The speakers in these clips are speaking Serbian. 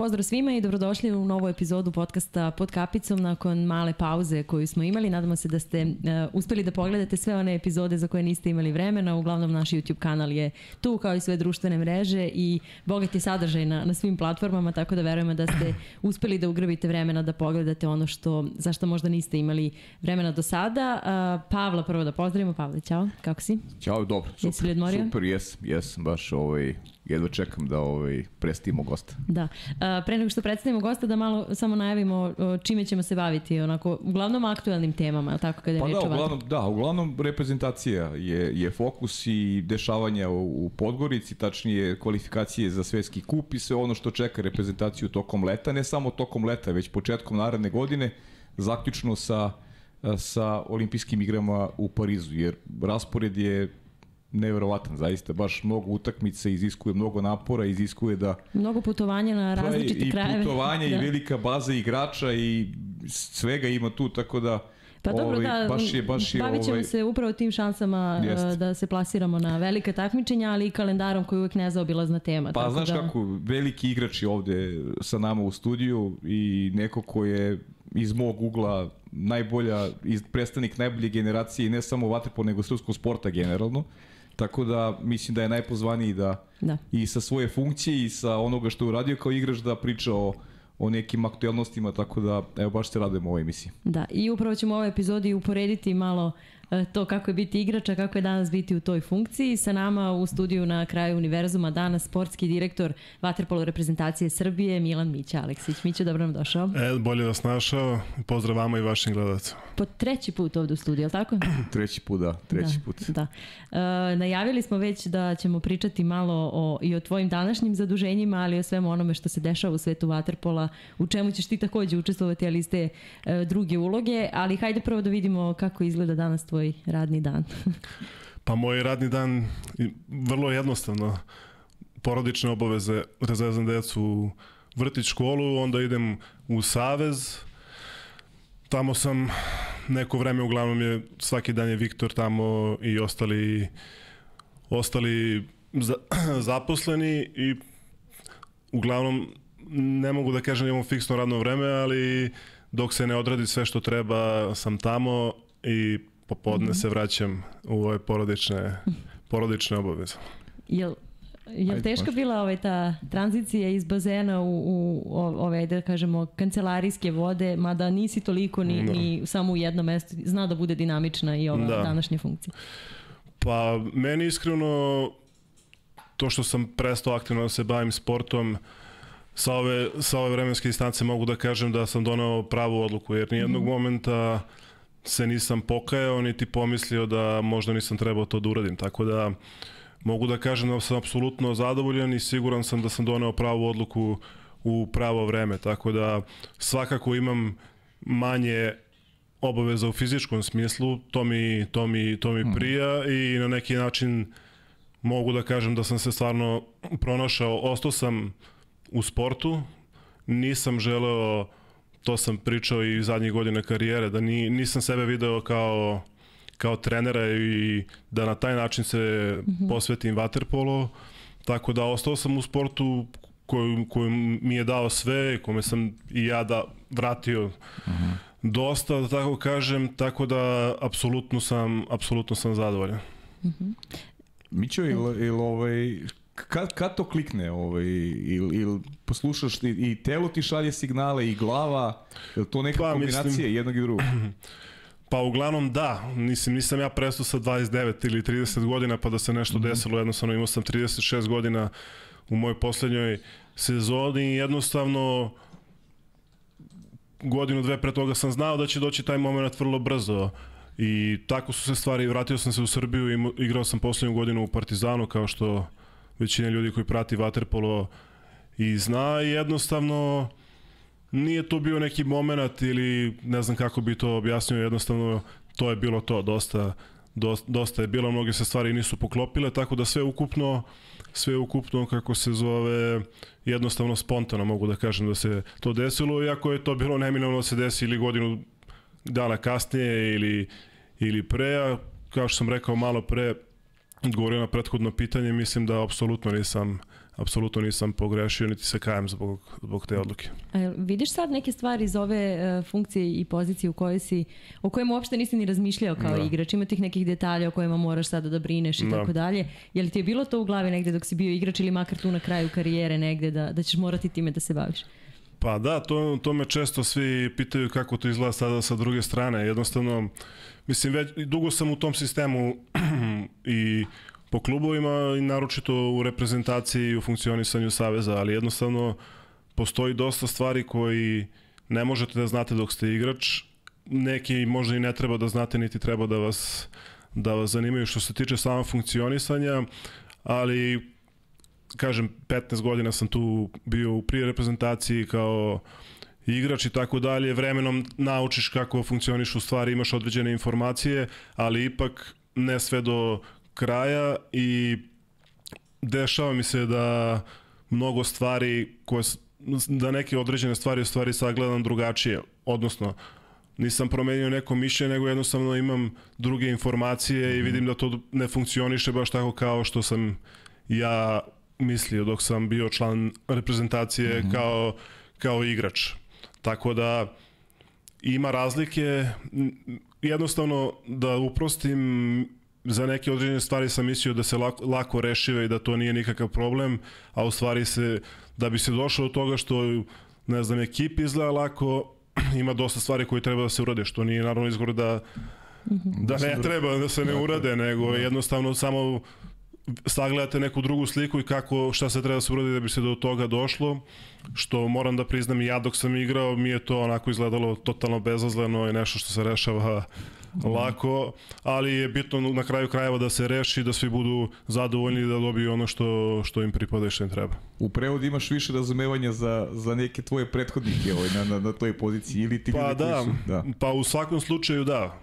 Pozdrav svima i dobrodošli u novu epizodu podcasta Pod kapicom nakon male pauze koju smo imali. Nadamo se da ste uh, uspeli da pogledate sve one epizode za koje niste imali vremena. Uglavnom naš YouTube kanal je tu kao i sve društvene mreže i bogat je sadržaj na, na svim platformama, tako da verujemo da ste uspeli da ugrabite vremena da pogledate ono što, zašto možda niste imali vremena do sada. Uh, Pavla prvo da pozdravimo. Pavle, čao, kako si? Ćao, dobro. Super, Jesi li odmorio? Super, jes, jes, baš ovaj, jedva čekam da ovaj, predstavimo gosta. Da. A, pre nego što predstavimo gosta, da malo samo najavimo čime ćemo se baviti, onako, uglavnom aktuelnim temama, tako kada je Pa reč da, uglavnom, da, uglavnom reprezentacija je, je fokus i dešavanja u, u Podgorici, tačnije kvalifikacije za svetski kup i sve ono što čeka reprezentaciju tokom leta, ne samo tokom leta, već početkom naredne godine, zaključno sa sa olimpijskim igrama u Parizu, jer raspored je neverovatan, zaista, baš mnogo utakmica, iziskuje mnogo napora, iziskuje da Mnogo putovanja na različite i krajeve. putovanja da. i velika baza igrača i svega ima tu, tako da Pa dobro, ovaj, da, baš je, baš je, bavit ćemo ovaj, se upravo tim šansama Jeste. uh, da se plasiramo na velika takmičenja, ali i kalendarom koji je uvek nezaobilazna tema. Pa tako znaš da... kako, veliki igrač je ovde sa nama u studiju i neko ko je iz mog ugla najbolja, iz, predstavnik najbolje generacije i ne samo vaterpol, nego srpskog sporta generalno. Tako da mislim da je najpozvaniji da Da. i sa svoje funkcije i sa onoga što je uradio kao igrač da priča o, o nekim aktuelnostima, tako da evo baš se radujemo ovoj emisiji. Da, i upravo ćemo u ovoj epizodi uporediti malo to kako je biti igrača, kako je danas biti u toj funkciji. Sa nama u studiju na kraju univerzuma danas sportski direktor Vaterpolo reprezentacije Srbije Milan Mića Aleksić. Mića, dobro nam došao. E, bolje vas našao. Pozdrav vama i vašim gledalcima. Po treći put ovde u studiju, je li tako? Treći put, da, treći da, put. Da. E, najavili smo već da ćemo pričati malo o, i o tvojim današnjim zaduženjima, ali i o svemu onome što se dešava u svetu Waterpola, u čemu ćeš ti takođe učestvovati, ali iz te e, druge uloge. Ali hajde prvo da vidimo kako izgleda danas tvoj radni dan. Pa moj radni dan vrlo jednostavno. Porodične obaveze, razvezam decu u vrtić školu, onda idem u Savez. Tamo sam neko vreme, uglavnom je, svaki dan je Viktor tamo i ostali, ostali za, zaposleni i uglavnom ne mogu da kažem da fiksno radno vreme, ali dok se ne odradi sve što treba sam tamo i popodne mm -hmm. se vraćam u ove porodične, porodične obaveze. Jel, je Ajde, teška bila ovaj, ta tranzicija iz bazena u, u ove, da kažemo, kancelarijske vode, mada nisi toliko ni, Da. ni samo u jednom mestu, zna da bude dinamična i ova Da. današnja funkcija. Pa meni iskreno to što sam prestao aktivno da se bavim sportom sa ove, sa ove vremenske distance mogu da kažem da sam donao pravu odluku jer nijednog mm -hmm. momenta se nisam pokajao niti pomislio da možda nisam trebao to da uradim. Tako da mogu da kažem da sam apsolutno zadovoljan i siguran sam da sam doneo pravu odluku u pravo vreme. Tako da svakako imam manje obaveza u fizičkom smislu, to mi, to mi, to mi prija i na neki način mogu da kažem da sam se stvarno pronašao, ostao sam u sportu, nisam želeo, to sam pričao i zadnjih godina karijere, da ni, nisam sebe video kao, kao trenera i da na taj način se mm -hmm. posvetim vaterpolo, tako da ostao sam u sportu koji, koji mi je dao sve, kome sam i ja da vratio uh -huh. dosta, da tako kažem, tako da apsolutno sam, apsolutno sam zadovoljan. Mićo, ili, ili ovaj, kad, kad to klikne, ovaj, ili, ili poslušaš i, i telo ti šalje signale i glava, je to neka Pa, kombinacija mislim- jednog i drugog? Pa uglavnom da, nisam, nisam ja prestao sa 29 ili 30 godina pa da se nešto mm -hmm. desilo, jednostavno imao sam 36 godina u mojoj poslednjoj sezoni i jednostavno godinu, dve pre toga sam znao da će doći taj moment vrlo brzo i tako su se stvari, vratio sam se u Srbiju i igrao sam poslednju godinu u Partizanu kao što većina ljudi koji prati Waterpolo i zna i jednostavno nije to bio neki moment ili ne znam kako bi to objasnio, jednostavno to je bilo to, dosta, dosta, dosta je bilo, mnoge se stvari nisu poklopile, tako da sve ukupno, sve ukupno kako se zove, jednostavno spontano mogu da kažem da se to desilo, iako je to bilo neminovno da se desi ili godinu dana kasnije ili, ili pre, kao što sam rekao malo pre, odgovorio na prethodno pitanje, mislim da apsolutno nisam apsolutno nisam pogrešio, niti se kajem zbog, zbog te odluke. A vidiš sad neke stvari iz ove uh, funkcije i pozicije u kojoj si, o kojem uopšte nisi ni razmišljao kao da. igrač? Ima tih nekih detalja o kojima moraš sada da brineš i da. tako dalje. Je li ti je bilo to u glavi negde dok si bio igrač ili makar tu na kraju karijere negde da, da ćeš morati time da se baviš? Pa da, to, to me često svi pitaju kako to izgleda sada sa druge strane. Jednostavno, mislim, već dugo sam u tom sistemu i po klubovima i naročito u reprezentaciji i u funkcionisanju Saveza, ali jednostavno postoji dosta stvari koji ne možete da znate dok ste igrač, neki možda i ne treba da znate niti treba da vas da vas zanimaju što se tiče samo funkcionisanja, ali kažem 15 godina sam tu bio u prije reprezentaciji kao igrač i tako dalje, vremenom naučiš kako funkcioniš u stvari, imaš određene informacije, ali ipak ne sve do kraja i dešava mi se da mnogo stvari koje da neke određene stvari u stvari sagledam drugačije, odnosno nisam promenio neko mišljenje, nego jednostavno imam druge informacije i vidim da to ne funkcioniše baš tako kao što sam ja mislio dok sam bio član reprezentacije mm -hmm. kao, kao igrač. Tako da ima razlike, jednostavno da uprostim za neke određene stvari sam mislio da se lako, lako rešive i da to nije nikakav problem, a u stvari se, da bi se došlo do toga što, ne znam, ekip izgleda lako, ima dosta stvari koje treba da se urade, što nije naravno izgovor da, mhm. da ne treba da se ne urade, nego jednostavno samo sagledate neku drugu sliku i kako, šta se treba da se uradi da bi se do toga došlo, što moram da priznam i ja dok sam igrao, mi je to onako izgledalo totalno bezazleno i nešto što se rešava lako, ali je bitno na kraju krajeva da se reši, da svi budu zadovoljni da dobiju ono što, što im pripada i što im treba. U prevodu imaš više razumevanja za, za neke tvoje prethodnike ovaj, na, na, na toj poziciji ili ti pa da, su, da, pa u svakom slučaju da.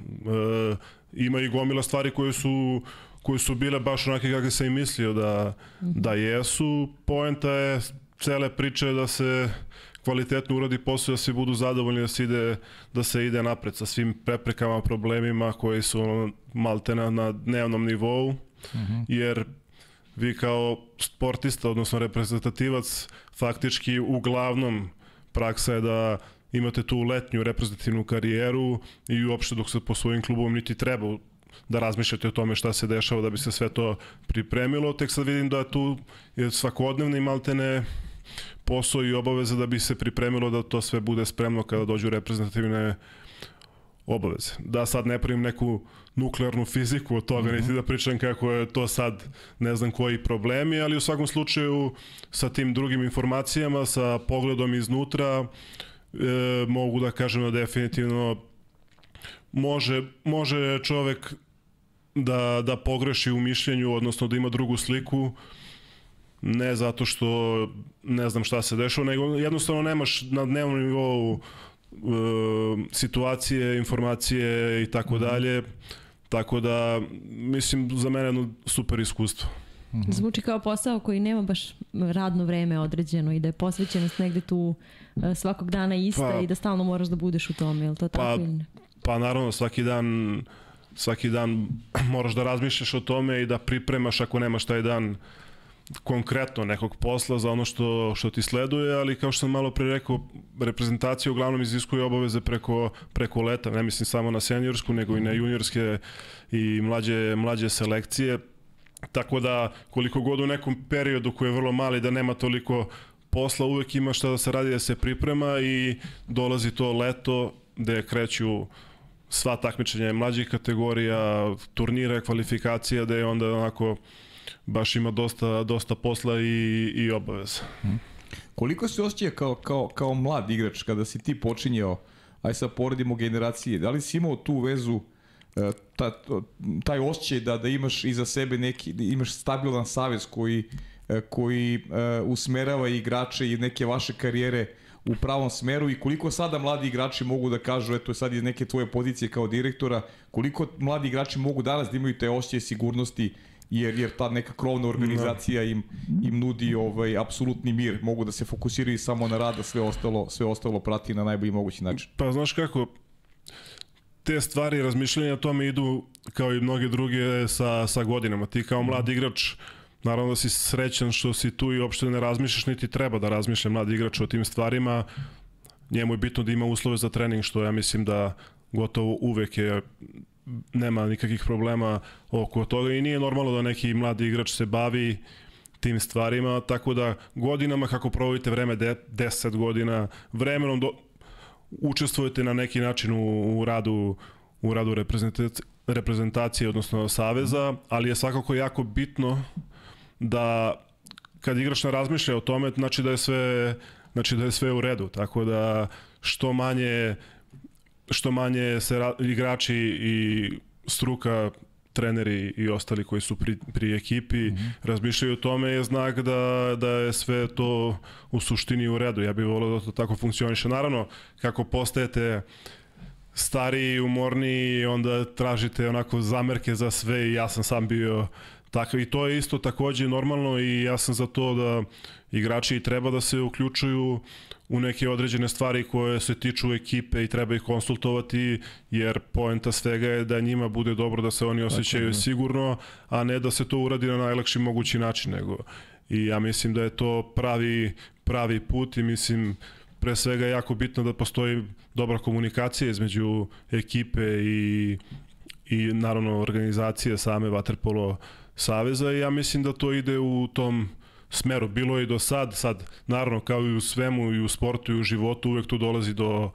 E, ima i gomila stvari koje su koje su bile baš onake kakve sam i mislio da, da jesu. Poenta je cele priče da se kvalitetno uradi posao, da svi budu zadovoljni da se ide, da se ide napred sa svim preprekama, problemima koji su malte na, na dnevnom nivou, uh mhm. -huh. jer vi kao sportista, odnosno reprezentativac, faktički uglavnom praksa je da imate tu letnju reprezentativnu karijeru i uopšte dok se po svojim klubom niti treba da razmišljate o tome šta se dešava da bi se sve to pripremilo. Tek sad vidim da tu je svakodnevni maltene posao i obaveza da bi se pripremilo da to sve bude spremno kada dođu reprezentativne obaveze. Da sad ne pravim neku nuklearnu fiziku od toga, mm -hmm. niti da pričam kako je to sad ne znam koji problemi, ali u svakom slučaju sa tim drugim informacijama, sa pogledom iznutra, e, mogu da kažem da definitivno može, može čovek da, da pogreši u mišljenju, odnosno da ima drugu sliku, ne zato što ne znam šta se dešava, nego jednostavno nemaš na dnevnom nivou uh, situacije, informacije i tako mhm. dalje. Tako da, mislim, za mene jedno super iskustvo. Mhm. Zvuči kao posao koji nema baš radno vreme određeno i da je posvećenost negde tu uh, svakog dana ista pa, i da stalno moraš da budeš u tome, je li to tako pa, ili ne? Pa naravno, svaki dan svaki dan moraš da razmišljaš o tome i da pripremaš ako nemaš taj dan konkretno nekog posla za ono što, što ti sleduje, ali kao što sam malo pre rekao, reprezentacija uglavnom iziskuje obaveze preko, preko leta, ne mislim samo na seniorsku, nego i na juniorske i mlađe, mlađe selekcije, tako da koliko god u nekom periodu koji je vrlo mali da nema toliko posla, uvek ima šta da se radi da se priprema i dolazi to leto gde kreću sva takmičenja mlađih kategorija, turnire, kvalifikacija, da je onda onako baš ima dosta, dosta posla i, i obaveza. Hmm. Koliko se osjeća kao, kao, kao mlad igrač kada si ti počinjao, aj sad poredimo generacije, da li si imao tu vezu e, ta, taj osjećaj da, da imaš iza sebe neki, da imaš stabilan savez koji, e, koji uh, usmerava igrače i neke vaše karijere u pravom smeru i koliko sada mladi igrači mogu da kažu, eto sad iz neke tvoje pozicije kao direktora, koliko mladi igrači mogu danas da imaju te osjećaje sigurnosti jer jer ta neka krovna organizacija im im nudi ovaj apsolutni mir, mogu da se fokusiraju samo na rad, a sve ostalo sve ostalo prati na najbolji mogući način. Pa znaš kako te stvari razmišljanja o tome idu kao i mnoge druge sa, sa godinama. Ti kao mlad igrač naravno da si srećan što si tu i uopšte ne razmišljaš, niti treba da razmišlja mlad igrač o tim stvarima. Njemu je bitno da ima uslove za trening, što ja mislim da gotovo uvek je nema nikakvih problema oko toga i nije normalno da neki mladi igrač se bavi tim stvarima, tako da godinama kako provodite vreme, de, 10 godina, vremenom do, učestvujete na neki način u, u radu u radu reprezentacije, reprezentacije, odnosno saveza, ali je svakako jako bitno da kad igrač ne razmišlja o tome, znači da je sve znači da je sve u redu, tako da što manje što manje se ra, igrači i struka treneri i ostali koji su pri, pri ekipi mm -hmm. razmišljaju o tome je znak da, da je sve to u suštini u redu. Ja bih volio da to tako funkcioniše. Naravno, kako postajete stariji, umorniji, onda tražite onako zamerke za sve i ja sam sam bio Tako, I to je isto takođe normalno i ja sam za to da igrači treba da se uključuju u neke određene stvari koje se tiču ekipe i treba ih konsultovati jer poenta svega je da njima bude dobro da se oni osjećaju okay. sigurno, a ne da se to uradi na najlakši mogući način nego i ja mislim da je to pravi pravi put i mislim pre svega je jako bitno da postoji dobra komunikacija između ekipe i i naravno organizacije same Waterpolo saveza i ja mislim da to ide u tom smeru. Bilo je i do sad, sad naravno kao i u svemu i u sportu i u životu uvek tu dolazi do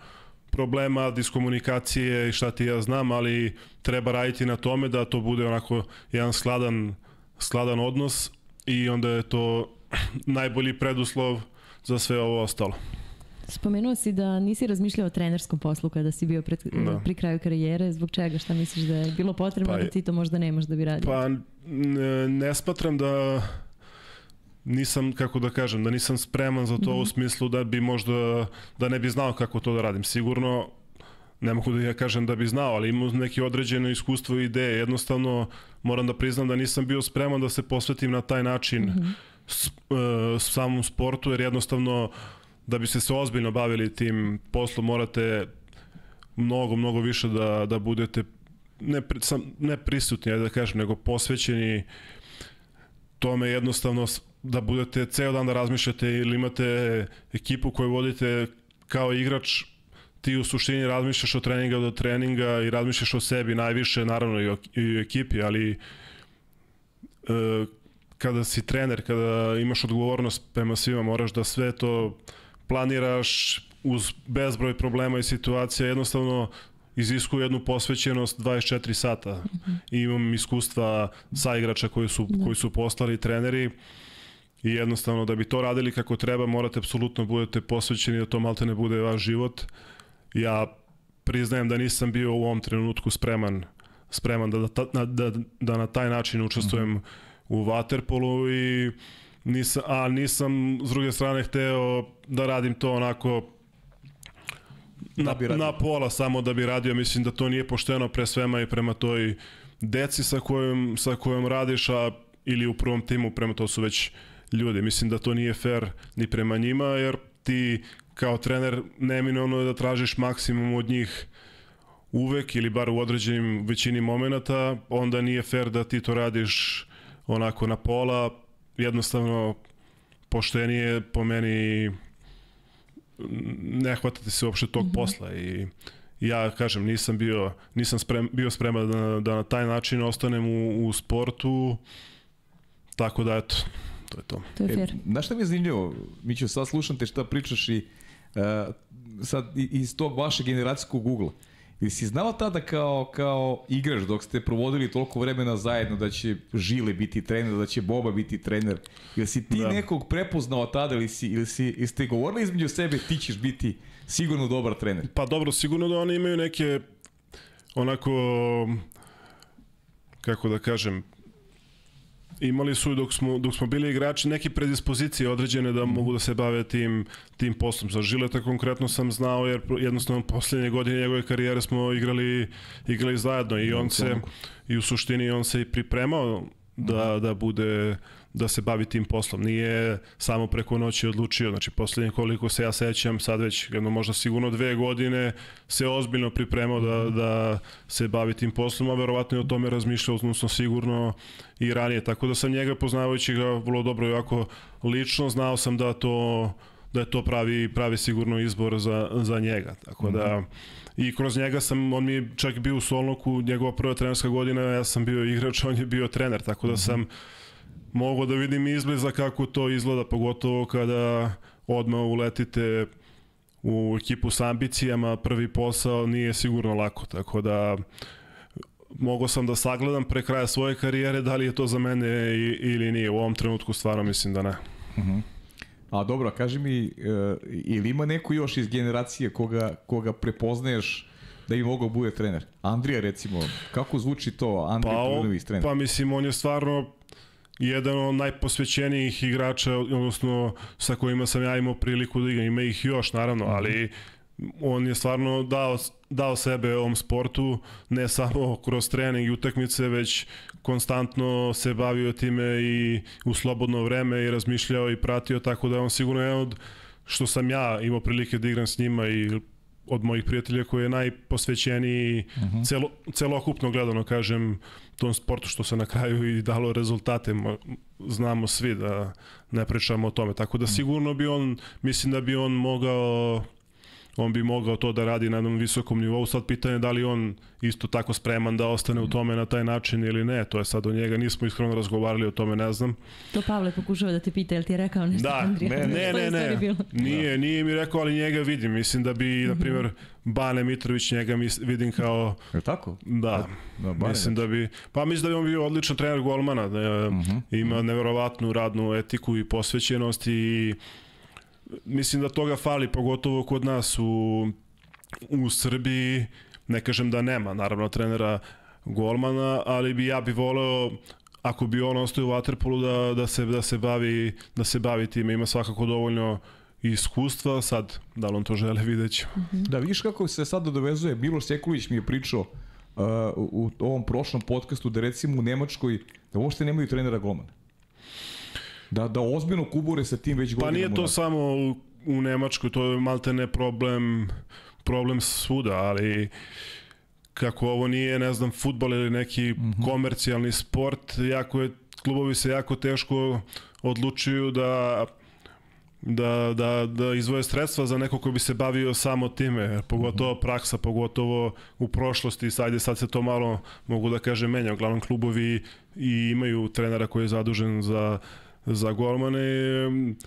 problema, diskomunikacije i šta ti ja znam, ali treba raditi na tome da to bude onako jedan skladan, skladan odnos i onda je to najbolji preduslov za sve ovo ostalo. Spomenuo si da nisi razmišljao o trenerskom poslu kada si bio pred, da. pri kraju karijere. Zbog čega? Šta misliš da je bilo potrebno pa, da ti to možda nemaš da bi radio? Pa ne, ne smatram da nisam, kako da kažem, da nisam spreman za to mm -hmm. u smislu da bi možda, da ne bi znao kako to da radim. Sigurno, ne mogu da ja kažem da bi znao, ali imam neki određeno iskustvo i ideje. Jednostavno, moram da priznam da nisam bio spreman da se posvetim na taj način mm -hmm. s, uh, samom sportu, jer jednostavno da bi se se ozbiljno bavili tim poslom morate mnogo, mnogo više da, da budete ne, sam, ne prisutni, da kažem, nego posvećeni tome jednostavno da budete ceo dan da razmišljate ili imate ekipu koju vodite kao igrač ti u suštini razmišljaš od treninga do treninga i razmišljaš o sebi najviše, naravno i o, i o ekipi, ali e, kada si trener, kada imaš odgovornost prema svima, moraš da sve to planiraš uz bezbroj problema i situacija, jednostavno iziskuje jednu posvećenost 24 sata. Mm -hmm. I imam iskustva sa igrača koji su, da. koji su postali treneri i jednostavno da bi to radili kako treba morate apsolutno budete posvećeni da to malte ne bude vaš život. Ja priznajem da nisam bio u ovom trenutku spreman spreman da, da, da, da na taj način učestvujem mm -hmm. u Waterpolu i nisam, a nisam s druge strane hteo da radim to onako na, da na pola samo da bi radio, mislim da to nije pošteno pre svema i prema toj deci sa kojom, sa kojom radiš, a ili u prvom timu prema to su već ljudi. Mislim da to nije fair ni prema njima, jer ti kao trener neminovno je da tražiš maksimum od njih uvek ili bar u određenim većini momenta, onda nije fair da ti to radiš onako na pola, jednostavno poštenije po meni ne hvatate se uopšte tog mm -hmm. posla i ja kažem nisam bio nisam sprem, bio spreman da, da na taj način ostanem u, u sportu tako da eto to je to. To je fair. E, znaš šta mi je zanimljivo? Mićo, sad slušam te šta pričaš i uh, sad iz tog vašeg generacijskog ugla. Ili si znala tada kao, kao igrač dok ste provodili toliko vremena zajedno da će Žile biti trener, da će Boba biti trener? Ili si ti da. nekog prepoznao tada ili, si, ili, si, ili ste govorili između sebe ti ćeš biti sigurno dobar trener? Pa dobro, sigurno da oni imaju neke onako kako da kažem imali su dok smo, dok smo bili igrači neke predispozicije određene da mogu da se bave tim, tim poslom. Za Žileta konkretno sam znao jer jednostavno poslednje godine njegove karijere smo igrali, igrali zajedno i on se i u suštini on se i pripremao da, da bude da se bavi tim poslom. Nije samo preko noći odlučio, znači poslednje koliko se ja sećam, sad već jedno možda sigurno dve godine se ozbiljno pripremao da, da se bavi tim poslom, a verovatno je o tome razmišljao, odnosno sigurno i ranije. Tako da sam njega poznavajući ga vrlo dobro i ovako lično, znao sam da to da je to pravi, pravi sigurno izbor za, za njega. Tako da i kroz njega sam, on mi je čak bio u Solnoku, njegova prva trenerska godina, ja sam bio igrač, on je bio trener, tako da sam mogu da vidim izbliza kako to izgleda, pogotovo kada odmah uletite u ekipu sa ambicijama, prvi posao nije sigurno lako, tako da mogao sam da sagledam pre kraja svoje karijere da li je to za mene ili nije. U ovom trenutku stvarno mislim da ne. Uh mhm. -huh. A dobro, kaži mi, uh, ili ima neko još iz generacije koga, koga prepoznaješ da bi mogao bude trener? Andrija recimo, kako zvuči to Andrija pa, Trudnović trener? Pa mislim, on je stvarno jedan od najposvećenijih igrača, odnosno sa kojima sam ja imao priliku da igram. Ima ih još, naravno, ali on je stvarno dao, dao sebe ovom sportu, ne samo kroz trening i utakmice, već konstantno se bavio time i u slobodno vreme i razmišljao i pratio, tako da je on sigurno jedan od što sam ja imao prilike da igram s njima i od mojih prijatelja koji je najposvećeniji uh mhm. -huh. celo, celokupno gledano, kažem, tom sportu što se na kraju i dalo rezultate, znamo svi da ne pričamo o tome. Tako da mhm. sigurno bi on, mislim da bi on mogao on bi mogao to da radi na jednom visokom nivou. Sad pitanje je da li on isto tako spreman da ostane u tome na taj način ili ne. To je sad od njega. Nismo iskreno razgovarali o tome, ne znam. To Pavle pokušava da te pita, jel ti je rekao nešto? Da, Andrija? ne, ne, ne. ne. Nije, nije mi rekao, ali njega vidim. Mislim da bi, mm -hmm. na primjer, Bane Mitrović njega vidim kao... Je tako? Da. da Bane, mislim da bi... Pa mislim da bi on bio odličan trener golmana. Da, mm -hmm. Ima neverovatnu radnu etiku i posvećenost i mislim da toga fali, pogotovo kod nas u, u Srbiji, ne kažem da nema, naravno, trenera golmana, ali bi ja bi voleo ako bi on ostao u Waterpolu da, da, se, da, se bavi, da se bavi time, ima svakako dovoljno iskustva, sad da li on to žele vidjet Mm -hmm. Da, vidiš kako se sad dovezuje, Miloš Sekulić mi je pričao uh, u, u ovom prošlom podcastu da recimo u Nemačkoj da uopšte nemaju trenera golmana. Da, da ozbiljno kubure sa tim već godinama. Pa nije to samo u, Nemačkoj, to je malte ne problem, problem svuda, ali kako ovo nije, ne znam, futbol ili neki mm -hmm. komercijalni sport, jako je, klubovi se jako teško odlučuju da da, da, da izvoje sredstva za neko ko bi se bavio samo time, pogotovo mhm. praksa, pogotovo u prošlosti, sad, sad se to malo, mogu da kažem, menja. Uglavnom klubovi i imaju trenera koji je zadužen za za golmane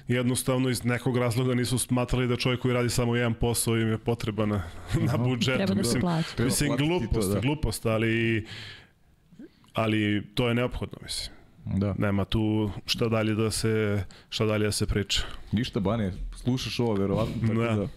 jednostavno iz nekog razloga nisu smatrali da čovjek koji radi samo jedan posao im je potreba na, na budžetu. Treba da se plaća. Mislim, glupost, to, da. glupost, ali, ali to je neophodno, mislim. Da. Nema tu šta dalje da se šta dalje da se priča. Ništa Bane, slušaš ovo verovatno tako da. da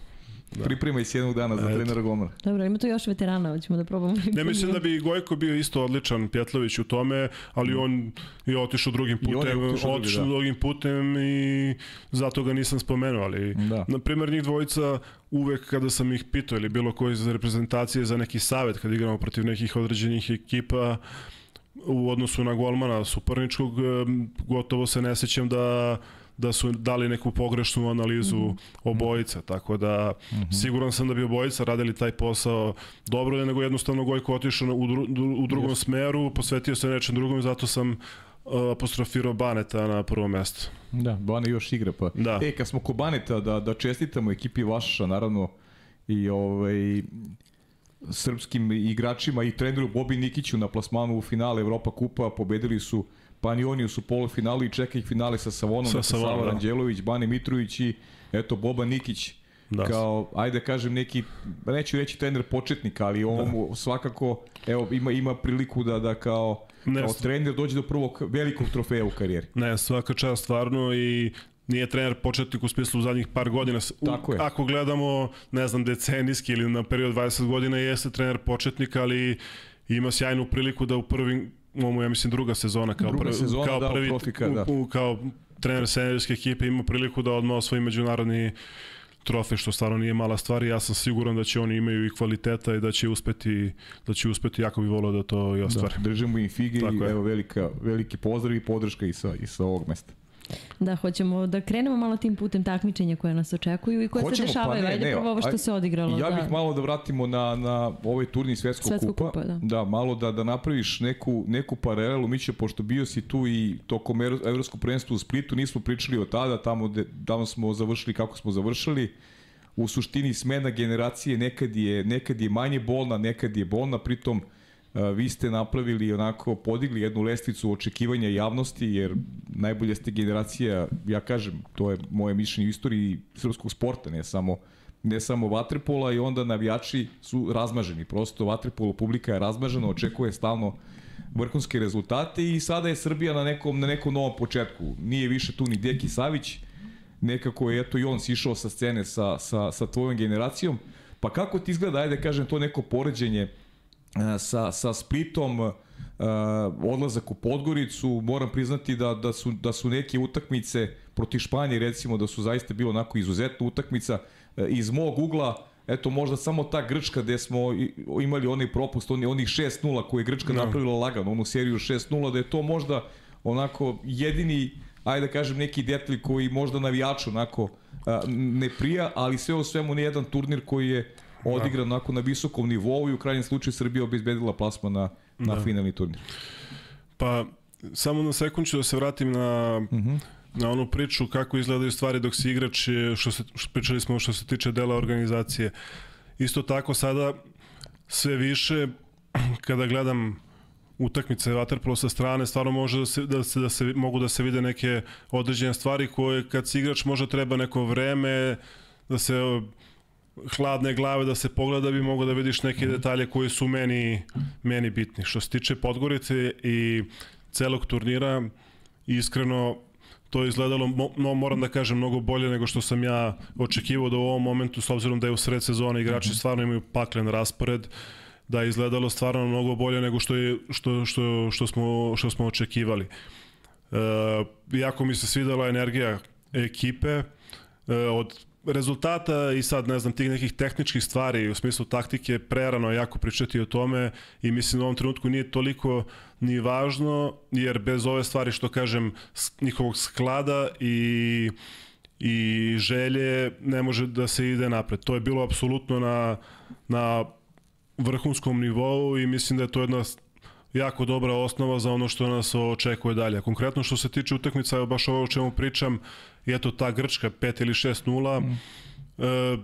Da. Pripremaj se jednog dana za trenera Gomara. Dobro, ima tu još veterana, hoćemo da probamo. Ne mislim da bi Gojko bio isto odličan Pjetlović u tome, ali on je otišao drugim putem, otišao, otišao da. drugim putem i zato ga nisam spomenuo, ali da. na primjer njih dvojica uvek kada sam ih pitao ili bilo koji za reprezentacije za neki savet kad igramo protiv nekih određenih ekipa u odnosu na golmana suparničkog gotovo se ne sećam da da su dali neku pogrešnu analizu mm -hmm. obojica, tako da mm -hmm. siguran sam da bi obojica radili taj posao dobro, nego jednostavno Gojko otišao u, dru, u drugom yes. smeru, posvetio se nečem drugom i zato sam uh, apostrofirao Baneta na prvo mesto. Da, Bane još igra pa. Da. E, kad smo ko Baneta, da, da čestitamo ekipi Vašaša, naravno, i ovaj, srpskim igračima i treneru Bobi Nikiću na plasmanu u finale Evropa kupa, pobedili su pa ni oni su polufinalu i čeka ih finale sa Savonom, sa dakle, Sava da. Ranđelović, Bani Mitrović i eto Boba Nikić da. kao, ajde da kažem, neki, neću reći trener početnik, ali on da. svakako evo, ima, ima priliku da, da kao, ne, kao trener dođe do prvog velikog trofeja u karijeri. Ne, svaka čast stvarno i nije trener početnik u smislu u zadnjih par godina. Tako je. Ako gledamo, ne znam, decenijski ili na period 20 godina, jeste trener početnik, ali ima sjajnu priliku da u prvim ovo ja mislim druga sezona kao druga prvi, sezona, kao da, profika, da. U, kao trener senjorske ekipe ima priliku da odmah osvoji međunarodni trofej, što stvarno nije mala stvar i ja sam siguran da će oni imaju i kvaliteta i da će uspeti, da će uspeti jako bi volio da to i ostvare. Da, držimo im fige Tako i je. evo velika, veliki pozdrav i podrška i sa, i sa ovog mesta. Da, hoćemo da krenemo malo tim putem takmičenja koje nas očekuju i koje se Hoćemo, dešavaju. pa ne, Ajde ne, prvo ovo što aj- se odigralo. Ja da. bih malo da vratimo na, na ovaj turnir svetskog, Svetskog kupa. kupa, da. da. malo da, da napraviš neku, neku paralelu. Mi će, pošto bio si tu i tokom Evro- evropskog prvenstva u Splitu, nismo pričali o tada, tamo, de, tamo smo završili kako smo završili. U suštini smena generacije nekad je, nekad je manje bolna, nekad je bolna, pritom a, vi ste napravili onako, podigli jednu lestvicu očekivanja javnosti, jer najbolja ste generacija, ja kažem, to je moje mišljenje u istoriji srpskog sporta, ne samo ne samo vaterpola i onda navijači su razmaženi. Prosto vaterpolo publika je razmažena, očekuje stalno vrhunske rezultate i sada je Srbija na nekom, na nekom novom početku. Nije više tu ni Deki Savić, nekako je eto i on sišao sa scene sa, sa, sa tvojom generacijom. Pa kako ti izgleda, ajde kažem, to neko poređenje e, sa, sa Splitom, uh, odlazak u Podgoricu, moram priznati da, da, su, da su neke utakmice proti Španije recimo da su zaista bilo onako izuzetna utakmica E, iz mog ugla eto možda samo ta Grčka gde smo imali onaj propust, oni, onih 6-0 koje je Grčka Da. napravila lagano, onu seriju 6-0, da je to možda onako jedini ajde da kažem neki detalj koji možda navijaču onako ne prija, ali sve u svemu ne jedan turnir koji je odigran onako na visokom nivou i u krajnjem slučaju Srbija obezbedila plasma na, na Da. finalni turnir. Pa, samo na sekund ću da se vratim na, uh -huh. na onu priču kako izgledaju stvari dok si igrač, što se, što pričali smo što se tiče dela organizacije. Isto tako sada sve više kada gledam utakmice Waterpolo sa strane, stvarno može da se, da se, da se, mogu da se vide neke određene stvari koje kad si igrač možda treba neko vreme da se hladne glave da se pogleda da bi mogo da vidiš neke detalje koji su meni, meni bitni. Što se tiče Podgorice i celog turnira, iskreno to je izgledalo, no, moram da kažem, mnogo bolje nego što sam ja očekivao da u ovom momentu, s obzirom da je u sred sezone igrači stvarno imaju paklen raspored, da je izgledalo stvarno mnogo bolje nego što, je, što, što, što, smo, što smo očekivali. E, jako mi se svidela energija ekipe, e, od rezultata i sad ne znam tih nekih tehničkih stvari u smislu taktike prerano jako pričati o tome i mislim u ovom trenutku nije toliko ni važno jer bez ove stvari što kažem njihovog sklada i i želje ne može da se ide napred. To je bilo apsolutno na, na vrhunskom nivou i mislim da je to jedna jako dobra osnova za ono što nas očekuje dalje. Konkretno što se tiče utakmica, evo baš ovo o čemu pričam, i eto ta Grčka 5 ili 6-0, mm. e,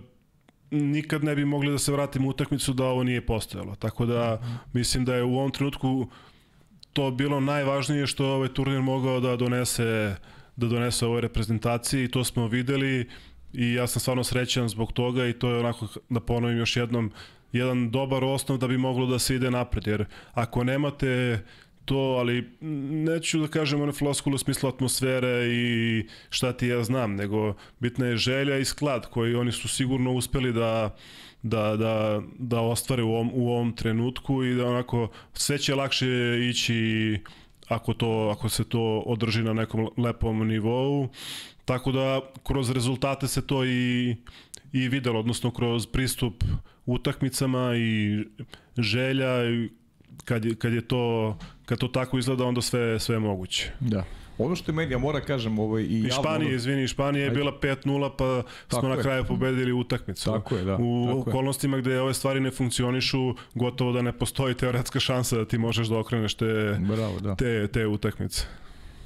nikad ne bi mogli da se vratimo u utakmicu da ovo nije postojalo. Tako da mislim da je u ovom trenutku to bilo najvažnije što ovaj turnir mogao da donese da donese ovoj reprezentaciji i to smo videli i ja sam stvarno srećan zbog toga i to je onako da ponovim još jednom jedan dobar osnov da bi moglo da se ide napred jer ako nemate to, ali neću da kažem one floskule u smislu atmosfere i šta ti ja znam, nego bitna je želja i sklad koji oni su sigurno uspeli da da, da, da ostvare u ovom, u ovom trenutku i da onako sve će lakše ići ako, to, ako se to održi na nekom lepom nivou. Tako da kroz rezultate se to i, i videlo, odnosno kroz pristup utakmicama i želja kad je, kad je to kad to tako izgleda onda sve sve je moguće. Da. Ono što je meni, ja moram kažem, ovaj, i I. Španija, ono- izvini, Španija je Ajde. bila 5-0 pa Tako smo na je. kraju pobedili utakmicu. Tako je, da, U tako je. okolnostima gde ove stvari ne funkcionišu, gotovo da ne postoji teoretska šansa da ti možeš da okreneš te, Bravo, da. te, te utakmice.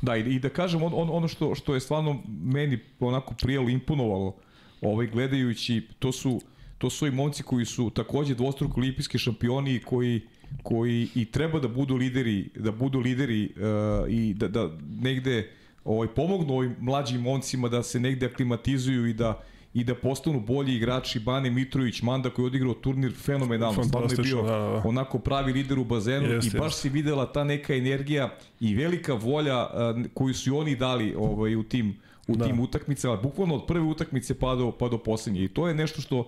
Da, i, i da kažem on, on, ono što, što je stvarno meni onako prijelo, imponovalo, ovaj, gledajući, to su, to su i momci koji su takođe dvostruko olimpijski šampioni koji koji i treba da budu lideri, da budu lideri uh, i da, da negde ovaj, pomognu ovim mlađim momcima da se negde aklimatizuju i da i da postanu bolji igrači Bane Mitrović, Manda koji je odigrao turnir fenomenalno, stvarno je bio da, da. onako pravi lider u bazenu Jeste, i baš jeste. si videla ta neka energija i velika volja uh, koju su i oni dali ovaj, u tim u Da. tim utakmicama, bukvalno od prve utakmice pa do, pa do poslednje. I to je nešto što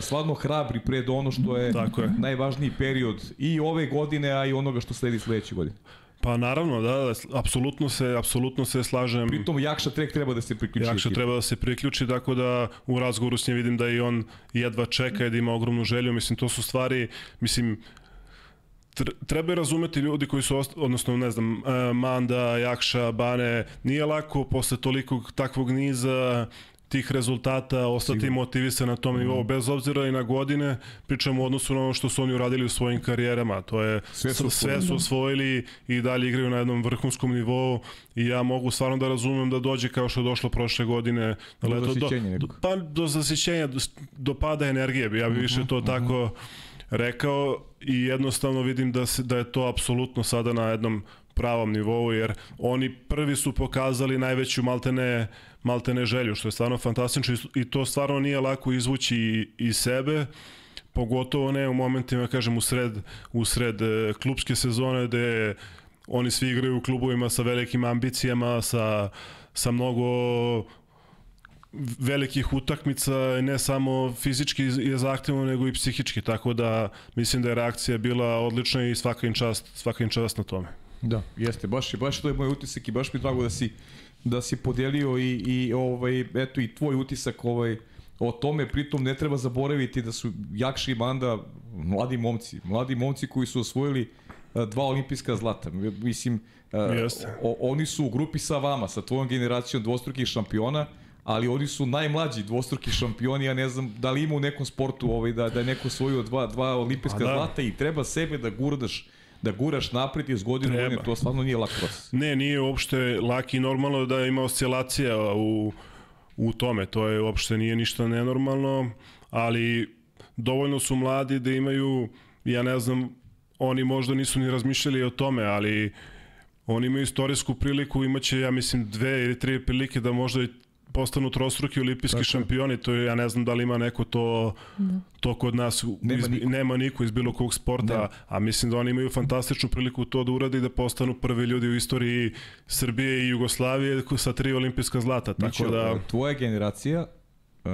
stvarno hrabri pred ono što je, Tako je. najvažniji period i ove godine, a i onoga što sledi sledeće godine. Pa naravno, da, da, apsolutno se, apsolutno se slažem. Pritom Jakša Trek treba da se priključi. Jakša ekipi. treba da se priključi, tako da u razgovoru s njim vidim da i on jedva čeka i da ima ogromnu želju. Mislim, to su stvari, mislim, tr- treba razumeti ljudi koji su, odnosno, ne znam, e, Manda, Jakša, Bane, nije lako posle tolikog takvog niza tih rezultata ostati Sigurno. motivisan na tom nivou, bez obzira i na godine, pričamo u odnosu na ono što su oni uradili u svojim karijerama, to je Sve su sve su osvojili i dalje igraju na jednom vrhunskom nivou i ja mogu stvarno da razumem da dođe kao što je došlo prošle godine Do leto, zasićenja do, nekog. pa do zasićenja, do, do pada energije, ja bih više to tako rekao i jednostavno vidim da, se, da je to apsolutno sada na jednom pravom nivou, jer oni prvi su pokazali najveću maltene, maltene želju, što je stvarno fantastično. I- i to stvarno nije lako izvući i- iz sebe, pogotovo ne u momentima, kažem, u sred, u sred e, klubske sezone gde oni svi igraju u klubovima sa velikim ambicijama, sa, sa mnogo velikih utakmica, ne samo fizički je zahtevno, nego i psihički, tako da mislim da je reakcija bila odlična i svaka im čast, svaka im čast na tome. Da, jeste, baš, baš to je moj utisak i baš mi je drago da si, da si podelio i, i ovaj, eto i tvoj utisak ovaj, o tome, pritom ne treba zaboraviti da su Jakši i Manda mladi momci, mladi momci koji su osvojili a, dva olimpijska zlata. Mislim, Jeste. o, oni su u grupi sa vama, sa tvojom generacijom dvostrukih šampiona, ali oni su najmlađi dvostruki šampioni, ja ne znam da li ima u nekom sportu ovaj, da, da je neko osvojio dva, dva olimpijska Pa da. zlata i treba sebe da gurdaš da guraš napred iz godine u Treba. godine, to stvarno nije lak. Ne, nije uopšte laki i normalno da ima oscilacija u, u tome, to je uopšte nije ništa nenormalno, ali dovoljno su mladi da imaju, ja ne znam, oni možda nisu ni razmišljali o tome, ali oni imaju istorijsku priliku, imaće, ja mislim, dve ili tri prilike da možda i postanu trostruki olimpijski Tako šampioni, to je, ja ne znam da li ima neko to, to kod nas, Nema iz, niko. nema niko iz bilo kog sporta, Nema. a mislim da oni imaju fantastičnu priliku to da urade i da postanu prvi ljudi u istoriji Srbije i Jugoslavije sa tri olimpijska zlata, tako Mićo, da... tvoja generacija, uh,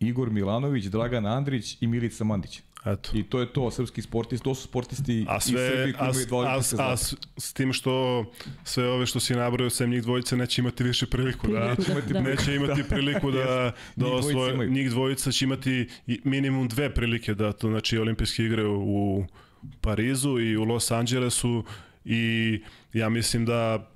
Igor Milanović, Dragan Andrić i Milica Mandić. Eto. I to je to, srpski sportisti, to su sportisti A iz sve, Srbije koji a, imaju dva a, olimpijska a, zlata. s, s tim što sve ove što si nabrojao, sem njih dvojice, neće imati više priliku da, Priliku, imati da. neće imati priliku da, da Njih dvojica osvoje, imaju. njih dvojica će imati i minimum dve prilike da to znači olimpijske igre u Parizu i u Los Angelesu i ja mislim da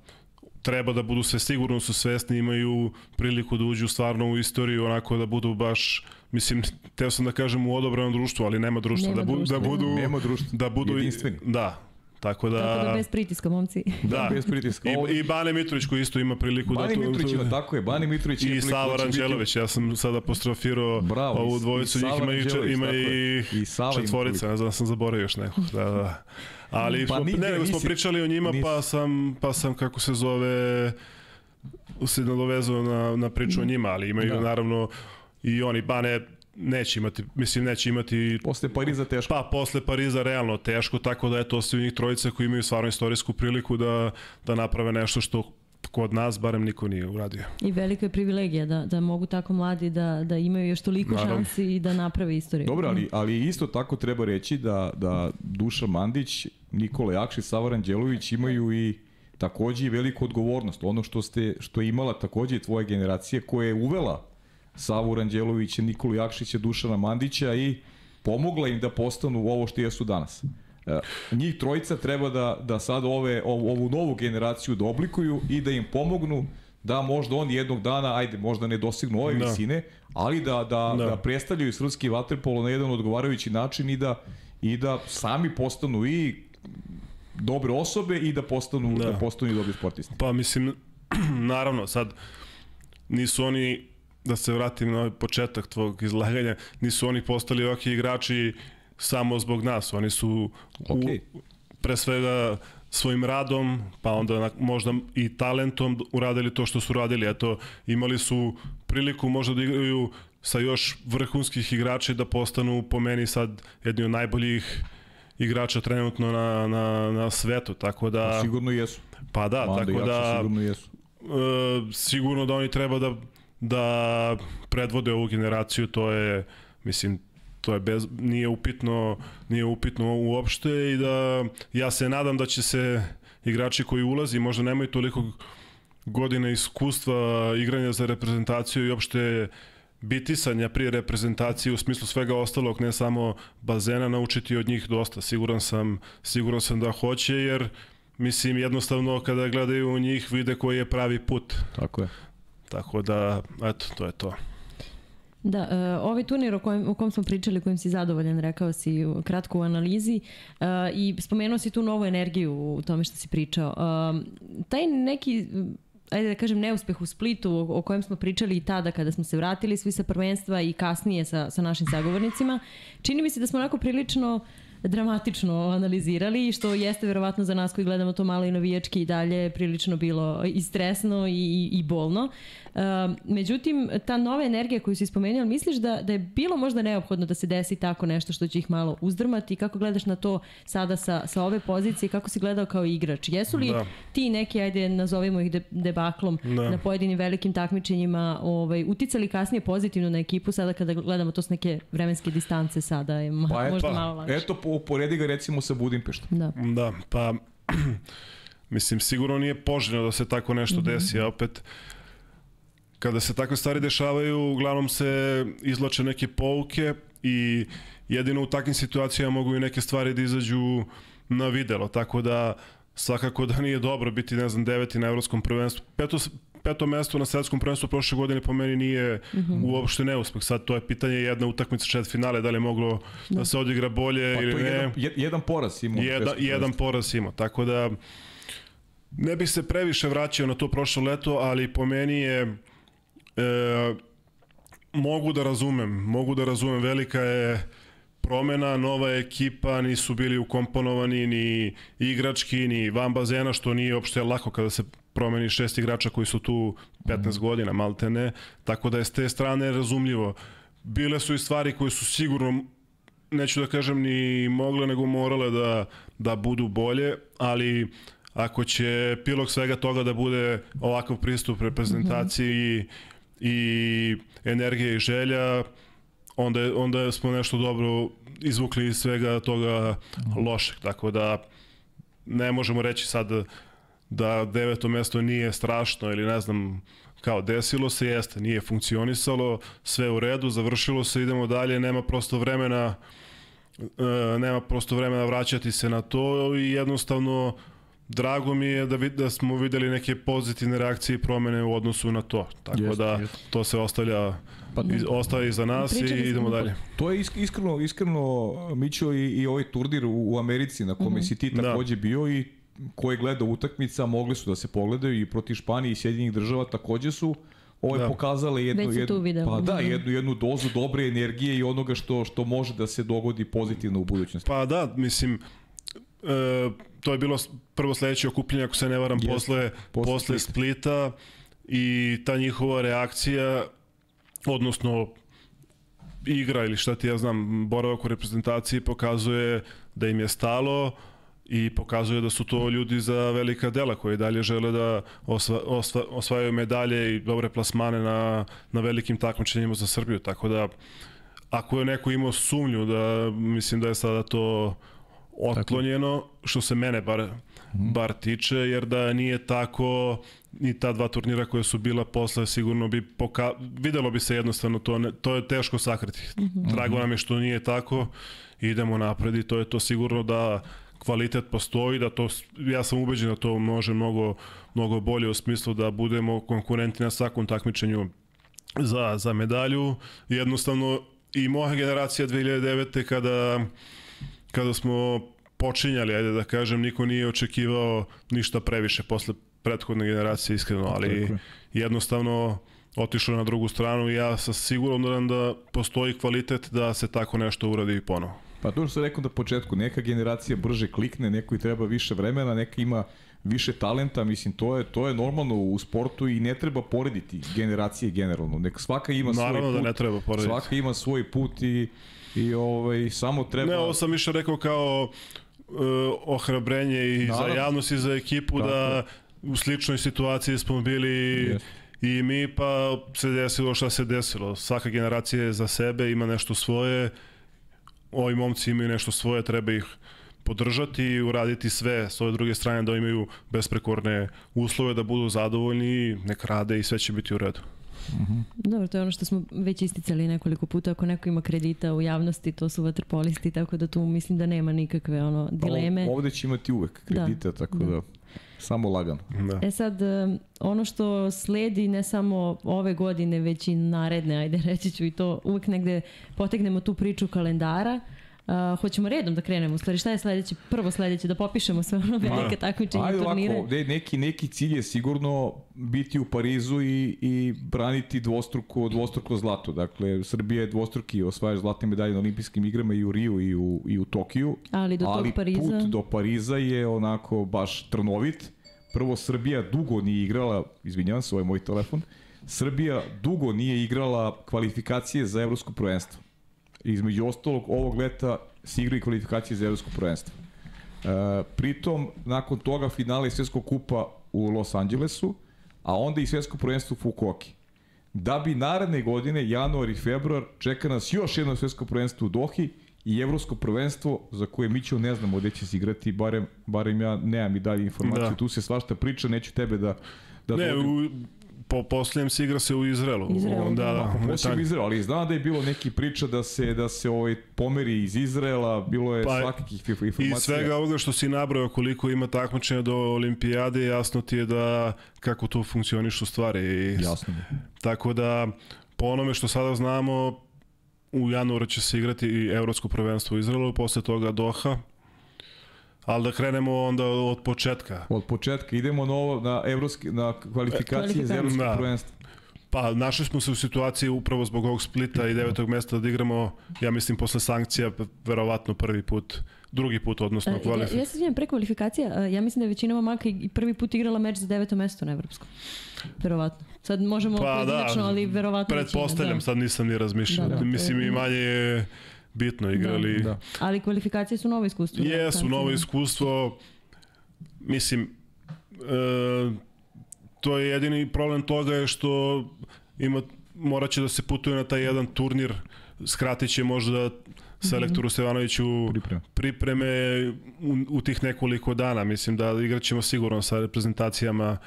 treba da budu sve sigurno su svesni imaju priliku da uđu stvarno u istoriju onako da budu baš mislim teo sam da kažem u odobranom društvu ali nema društva Nema da, bu, društva, da da. budu Nema društva. da budu i- Jedinstveni. da tako da Tako da bez pritiska, momci. da, bez pritiska. Ovo- I, i Bane Mitrović koji isto ima priliku Bani da to, Mitrović ima, tako je, Bani Mitrović ima i Sava da Ranđelović, ja sam sada apostrofirao Bravo, ovu dvojicu, njih ima i, ima i. I četvorica, ne znam da sam zaboravio još nekog. Da, da. Ali Pa smo, ne, nego smo nisi- pričali o njima, nisi. pa sam, pa sam kako se zove, se nadovezao na, na priču o njima, ali imaju Da. naravno i oni, Bane neće imati, mislim neće imati Posle Pariza teško. Pa posle Pariza realno teško, tako da je to svi njih trojica koji imaju stvarno istorijsku priliku da, da naprave nešto što kod nas barem niko nije uradio. I velika je privilegija da, da mogu tako mladi da, da imaju još toliko Naravno. šansi i da naprave istoriju. Dobro, ali, ali isto tako treba reći da, da Dušan Mandić, Nikola Jakši, Sava Ranđelović imaju i takođe i veliku odgovornost. Ono što ste što je imala takođe i tvoja generacija koja je uvela Savu Ranđelovića, Nikolu Jakšića, Dušana Mandića i pomogla im da postanu ovo što jesu danas. E, njih trojica treba da, da sad ove, ovu, ovu novu generaciju da oblikuju i da im pomognu da možda oni jednog dana, ajde, možda ne dostignu ove Da. visine, ali da, da, Da. da. predstavljaju srpski vaterpolo na jedan odgovarajući način i da, i da sami postanu i dobre osobe i da postanu, da. Da. da postanu i dobri sportisti. Pa mislim, naravno, sad nisu oni, da se vratim na ovaj početak tvog izlaganja, nisu oni postali ovakvi igrači samo zbog nas. Oni su Okej. u, pre svega svojim radom, pa onda možda i talentom uradili to što su radili. Eto, imali su priliku možda da igraju sa još vrhunskih igrača da postanu po meni sad jedni od najboljih igrača trenutno na, na, na svetu, tako da... Sigurno jesu. Pa da, Manda tako da Sigurno jesu. e, sigurno da oni treba da, da predvode ovu generaciju, to je, mislim, to je bez, nije upitno nije upitno uopšte i da ja se nadam da će se igrači koji ulazi možda nemaju toliko godine iskustva igranja za reprezentaciju i uopšte bitisanja prije reprezentacije u smislu svega ostalog, ne samo bazena, naučiti od njih dosta. Siguran sam, siguran sam da hoće, jer mislim jednostavno kada gledaju u njih vide koji je pravi put. Tako je. Tako da, eto, to je to. Da, uh, ovaj turnir o kojem, o kojem smo pričali, kojim si zadovoljan, rekao si kratko u analizi uh, i spomenuo si tu novu energiju u tome što si pričao. Uh, taj neki ajde da kažem, neuspeh u Splitu o, kojem smo pričali i tada kada smo se vratili svi sa prvenstva i kasnije sa, sa našim sagovornicima, čini mi se da smo onako prilično dramatično analizirali, što jeste verovatno za nas koji gledamo to malo i navijački i dalje prilično bilo i stresno i, i, i bolno. Uh, međutim, ta nova energija koju si spomenuo, misliš da, da je bilo možda neophodno da se desi tako nešto što će ih malo uzdrmati? Kako gledaš na to sada sa, sa ove pozicije? Kako si gledao kao igrač? Jesu li da. ti neki, ajde nazovimo ih de, debaklom, da. na pojedinim velikim takmičenjima ovaj, uticali kasnije pozitivno na ekipu sada kada gledamo to s neke vremenske distance sada je ma, pa možda pa, malo lakše? Eto, poredi ga recimo sa Budimpeštom. Da. Da, pa mislim, sigurno nije poželjno da se tako nešto mm -hmm. desi, a opet kada se takve stvari dešavaju, uglavnom se izlače neke pouke i jedino u takvim situacijama mogu i neke stvari da izađu na videlo, tako da svakako da nije dobro biti, ne znam, deveti na evropskom prvenstvu. Peto, peto mesto na svetskom prvenstvu prošle godine po meni nije mm -hmm. uopšte neuspeh. Sad to je pitanje jedna utakmica čet finale, da li je moglo da, da se odigra bolje pa, ili ne. Jedan, jedan poraz ima. Jedan, jedan poraz ima, tako da ne bih se previše vraćao na to prošlo leto, ali po meni je E, mogu da razumem, mogu da razumem, velika je promena, nova ekipa, nisu bili ukomponovani ni igrački, ni van bazena, što nije uopšte lako kada se promeni šest igrača koji su tu 15 mm. godina, malte ne, tako da je s te strane razumljivo. Bile su i stvari koje su sigurno, neću da kažem ni mogle, nego morale da, da budu bolje, ali ako će pilog svega toga da bude ovakav pristup reprezentaciji mm -hmm i energije i želja, onda, onda smo nešto dobro izvukli iz svega toga lošeg. Tako da ne možemo reći sad da deveto mesto nije strašno ili ne znam kao desilo se, jeste, nije funkcionisalo, sve u redu, završilo se, idemo dalje, nema prosto vremena e, nema prosto vremena vraćati se na to i jednostavno drago mi je da, vid, da smo videli neke pozitivne reakcije i promene u odnosu na to. Tako jest, da jest. to se ostavlja pa, iz, ostaje iza nas i idemo dalje. To je iskreno, iskreno Mićo i, i ovaj turnir u, u Americi na kome mm -hmm. si ti da. takođe da. bio i koje gleda utakmica mogli su da se pogledaju i protiv Španije i Sjedinjenih država takođe su ovo da. pokazale jednu, jednu, pa da, jednu, jednu dozu dobre energije i onoga što, što može da se dogodi pozitivno u budućnosti. Pa da, mislim, e, to je bilo prvo sledeće okupljenje, ako se ne varam, yes. posle, posle, posle Splita i ta njihova reakcija, odnosno igra ili šta ti ja znam, boravak u reprezentaciji pokazuje da im je stalo i pokazuje da su to ljudi za velika dela koji dalje žele da osva, osva, osvajaju medalje i dobre plasmane na, na velikim takmičenjima za Srbiju. Tako da, ako je neko imao sumnju da mislim da je sada to otklonjeno, što se mene bar, mhm. bar tiče, jer da nije tako ni ta dva turnira koja su bila posle sigurno bi poka... videlo bi se jednostavno to, ne, to je teško sakriti. Mm -hmm. Drago nam je što nije tako, idemo napred i to je to sigurno da kvalitet postoji, da to, ja sam ubeđen da to može mnogo, mnogo bolje u smislu da budemo konkurenti na svakom takmičenju za, za medalju. Jednostavno i moja generacija 2009. kada kada smo počinjali, ajde da kažem, niko nije očekivao ništa previše posle prethodne generacije, iskreno, ali jednostavno otišlo na drugu stranu i ja sam siguran da postoji kvalitet da se tako nešto uradi ponovo. Pa to što sam rekao da početku, neka generacija brže klikne, neko i treba više vremena, neka ima više talenta, mislim to je to je normalno u sportu i ne treba porediti generacije generalno. Neka svaka ima Naravno svoj put. da ne treba porediti. Svaka ima svoj put i i ovaj samo treba Ne, ovo sam više rekao kao uh, ohrabrenje i Naravno. za javnost i za ekipu Tako. da u sličnoj situaciji smo bili yes. i mi pa se desilo šta se desilo. Svaka generacija je za sebe, ima nešto svoje ovi momci imaju nešto svoje, treba ih podržati i uraditi sve s ove druge strane da imaju besprekorne uslove, da budu zadovoljni, nek rade i sve će biti u redu. Dobro, to je ono što smo već isticali nekoliko puta. Ako neko ima kredita u javnosti, to su vaterpolisti, tako da tu mislim da nema nikakve ono, dileme. Pa, ovde će imati uvek kredite, da. tako da. da samo lagano. Da. E sad, ono što sledi ne samo ove godine, već i naredne, ajde reći ću i to, uvek negde potegnemo tu priču kalendara, Uh, hoćemo redom da krenemo, u stvari šta je sledeće, prvo sledeće, da popišemo sve ono velike takmičenje Ajde turnire. Ovako, de, neki, neki cilj je sigurno biti u Parizu i, i braniti dvostruko, dvostruko zlato. Dakle, Srbija je dvostruki osvajač zlatne medalje na olimpijskim igrama i u Riju i u, i u Tokiju. Ali do ali tog Pariza... put do Pariza je onako baš trnovit. Prvo, Srbija dugo nije igrala, izvinjavam se, ovo je moj telefon, Srbija dugo nije igrala kvalifikacije za evropsko prvenstvo između ostalog ovog leta se igra i kvalifikacije za evropsko prvenstvo. E, pritom, nakon toga finale Svetskog kupa u Los Angelesu, a onda i Svetsko prvenstvo u Fukuoki. Da bi naredne godine, januar i februar, čeka nas još jedno Svetsko prvenstvo u Dohi i Evropsko prvenstvo za koje mi ćemo ne znamo gde će se igrati, barem, barem ja nemam i dalje informaciju, da. tu se svašta priča, neću tebe da da ne, u, po posljednjem se igra se u Izraelu. Izraelu da, da. da Posljednjem Izraelu, ali znam da je bilo neki priča da se da se ovaj pomeri iz Izraela, bilo je pa, svakakih informacija. I svega ovoga što si nabrojao koliko ima takmičenja do olimpijade, jasno ti je da kako to funkcionišu stvari. I, jasno. Tako da po onome što sada znamo u januaru će se igrati i evropsko prvenstvo u Izraelu, posle toga Doha, Ali da krenemo onda od početka. Od početka. Idemo na, ovo, na, evropski, na kvalifikacije za evropsko da. prvenstvo. Pa našli smo se u situaciji upravo zbog ovog splita i devetog mesta da igramo, ja mislim, posle sankcija, verovatno prvi put, drugi put, odnosno kvalifikacija. Ja, ja se svijem, pre kvalifikacija, ja mislim da je većina mamaka i prvi put igrala meč za deveto mesto na evropskom. Verovatno. Sad možemo pa, pojedinačno, da, ali verovatno Pretpostavljam, da. sad nisam ni razmišljao. Da, da, mislim, i manje je bitno igrali. Da, da. Ali kvalifikacije su novo iskustvo. Jesu, novo iskustvo. Mislim, e, to je jedini problem toga je što ima, morat će da se putuje na taj jedan turnir, skratit će možda selektoru Stevanoviću pripreme, pripreme u, u tih nekoliko dana. Mislim da igraćemo sigurno sa reprezentacijama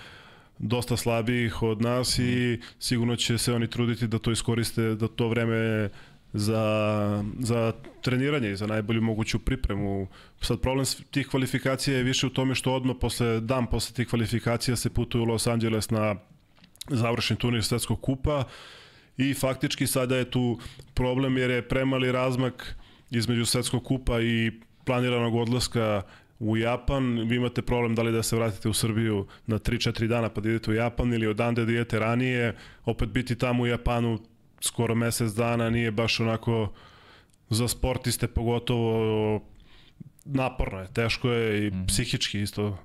dosta slabijih od nas i sigurno će se oni truditi da to iskoriste, da to vreme za, za treniranje i za najbolju moguću pripremu. Sad problem tih kvalifikacija je više u tome što odmah posle, dan posle tih kvalifikacija se putuje u Los Angeles na završni turnir Svetskog kupa i faktički sada je tu problem jer je premali razmak između Svetskog kupa i planiranog odlaska u Japan, vi imate problem da li da se vratite u Srbiju na 3-4 dana pa da idete u Japan ili odande da idete ranije, opet biti tamo u Japanu skoro mesec dana nije baš onako za sportiste pogotovo naporno je, teško je i mm. psihički isto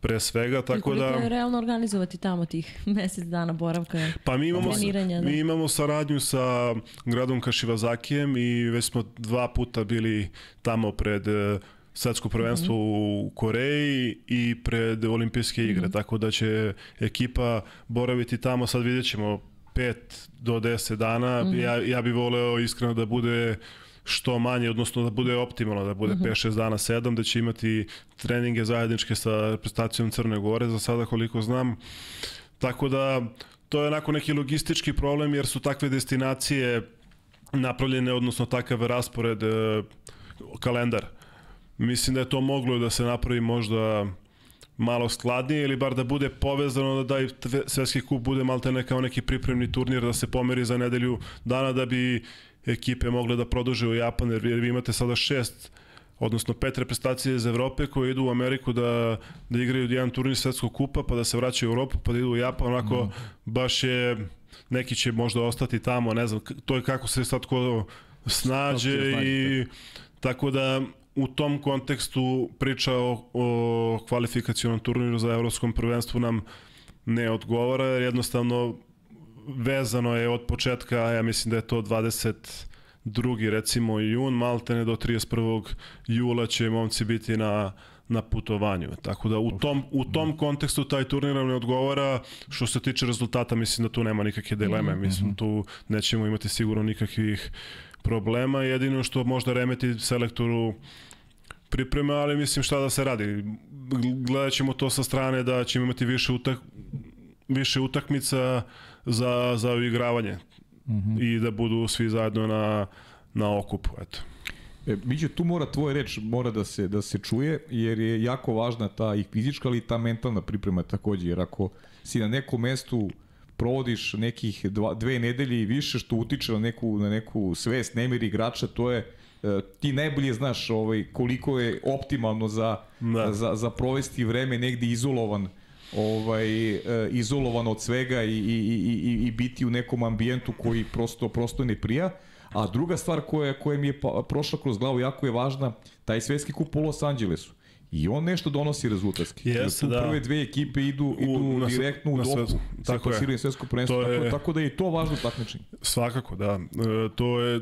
pre svega, tako da... je realno organizovati tamo tih mesec dana boravka Pa mi imamo, da. mi imamo saradnju sa gradom Kašivazakijem i već smo dva puta bili tamo pred e, svetsko prvenstvo mm -hmm. u Koreji i pred olimpijske igre, mm -hmm. tako da će ekipa boraviti tamo, sad vidjet ćemo 5 do 10 dana. Mm -hmm. ja, ja bih voleo iskreno da bude što manje, odnosno da bude optimalno, da bude mm -hmm. 5-6 dana, 7, da će imati treninge zajedničke sa reprezentacijom Crne Gore, za sada koliko znam. Tako da, to je onako neki logistički problem, jer su takve destinacije napravljene, odnosno takav raspored, e, kalendar. Mislim da je to moglo da se napravi možda malo skladnije ili bar da bude povezano da i svetski kup bude malte kao neki pripremni turnir da se pomeri za nedelju dana da bi ekipe mogle da produže u Japan jer vi imate sada šest odnosno pet reprezentacije iz Evrope koje idu u Ameriku da, da igraju jedan turnir svetskog kupa pa da se vraćaju u Europu pa da idu u Japan onako mm. baš je neki će možda ostati tamo ne znam to je kako se sad ko snađe i tako da u tom kontekstu priča o, o kvalifikacijonom turniru za evropskom prvenstvu nam ne odgovara, jer jednostavno vezano je od početka, ja mislim da je to 22. recimo jun, maltene do 31. jula će momci biti na na putovanju. Tako da u tom, u tom kontekstu taj turnir nam ne odgovara. Što se tiče rezultata, mislim da tu nema nikakve dileme. Mhm, mislim, mhm. tu nećemo imati sigurno nikakvih problema, jedino što možda remeti selektoru pripreme, ali mislim šta da se radi. Gledat ćemo to sa strane da ćemo imati više, utak, više utakmica za, za igravanje mm -hmm. i da budu svi zajedno na, na okupu. Eto. E, Miđe, tu mora tvoja reč mora da se da se čuje jer je jako važna ta i fizička ali i ta mentalna priprema takođe jer ako si na nekom mestu provodiš nekih dva, dve nedelje i više što utiče na neku, na neku svest, nemir igrača, to je e, ti najbolje znaš ovaj, koliko je optimalno za, da. za, za provesti vreme negde izolovan ovaj e, izolovan od svega i, i, i, i biti u nekom ambijentu koji prosto prosto ne prija. A druga stvar koja, koja mi je pa, prošla kroz glavu jako je važna, taj svetski kup u Los Angelesu. I on nešto donosi rezultatski. Jeste, da. prve dve ekipe idu, idu u, direktno u dopu. Sve, tako je. svetsko prvenstvo. Je, tako, tako da je i to važno takmičenje. Svakako, da. E, to je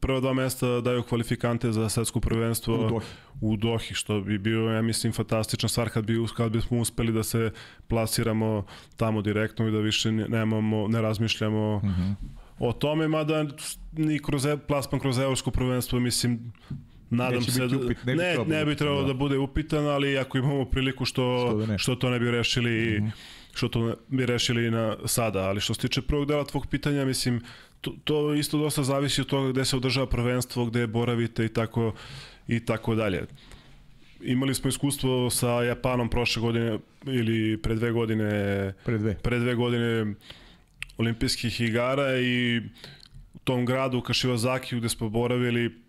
prva dva mesta daju kvalifikante za svetsko prvenstvo u Dohi. u Dohi, što bi bio, ja mislim, fantastična stvar kad, bi, kad bismo uspeli da se plasiramo tamo direktno i da više nemamo, ne razmišljamo uh mhm. -huh. o tome, mada ni kroz, e, plasman kroz evropsko prvenstvo, mislim, Nadam Neće se da, upit, ne, ne, ne bi trebalo da. da bude upitan, ali ako imamo priliku što, što, da što to ne bi rešili mm -hmm. što to bi rešili na sada, ali što se tiče prvog dela tvog pitanja, mislim, to, to isto dosta zavisi od toga gde se održava prvenstvo, gde boravite i tako i tako dalje. Imali smo iskustvo sa Japanom prošle godine ili pre dve godine pre dve, pre dve godine olimpijskih igara i u tom gradu u Kašivazaki gde smo boravili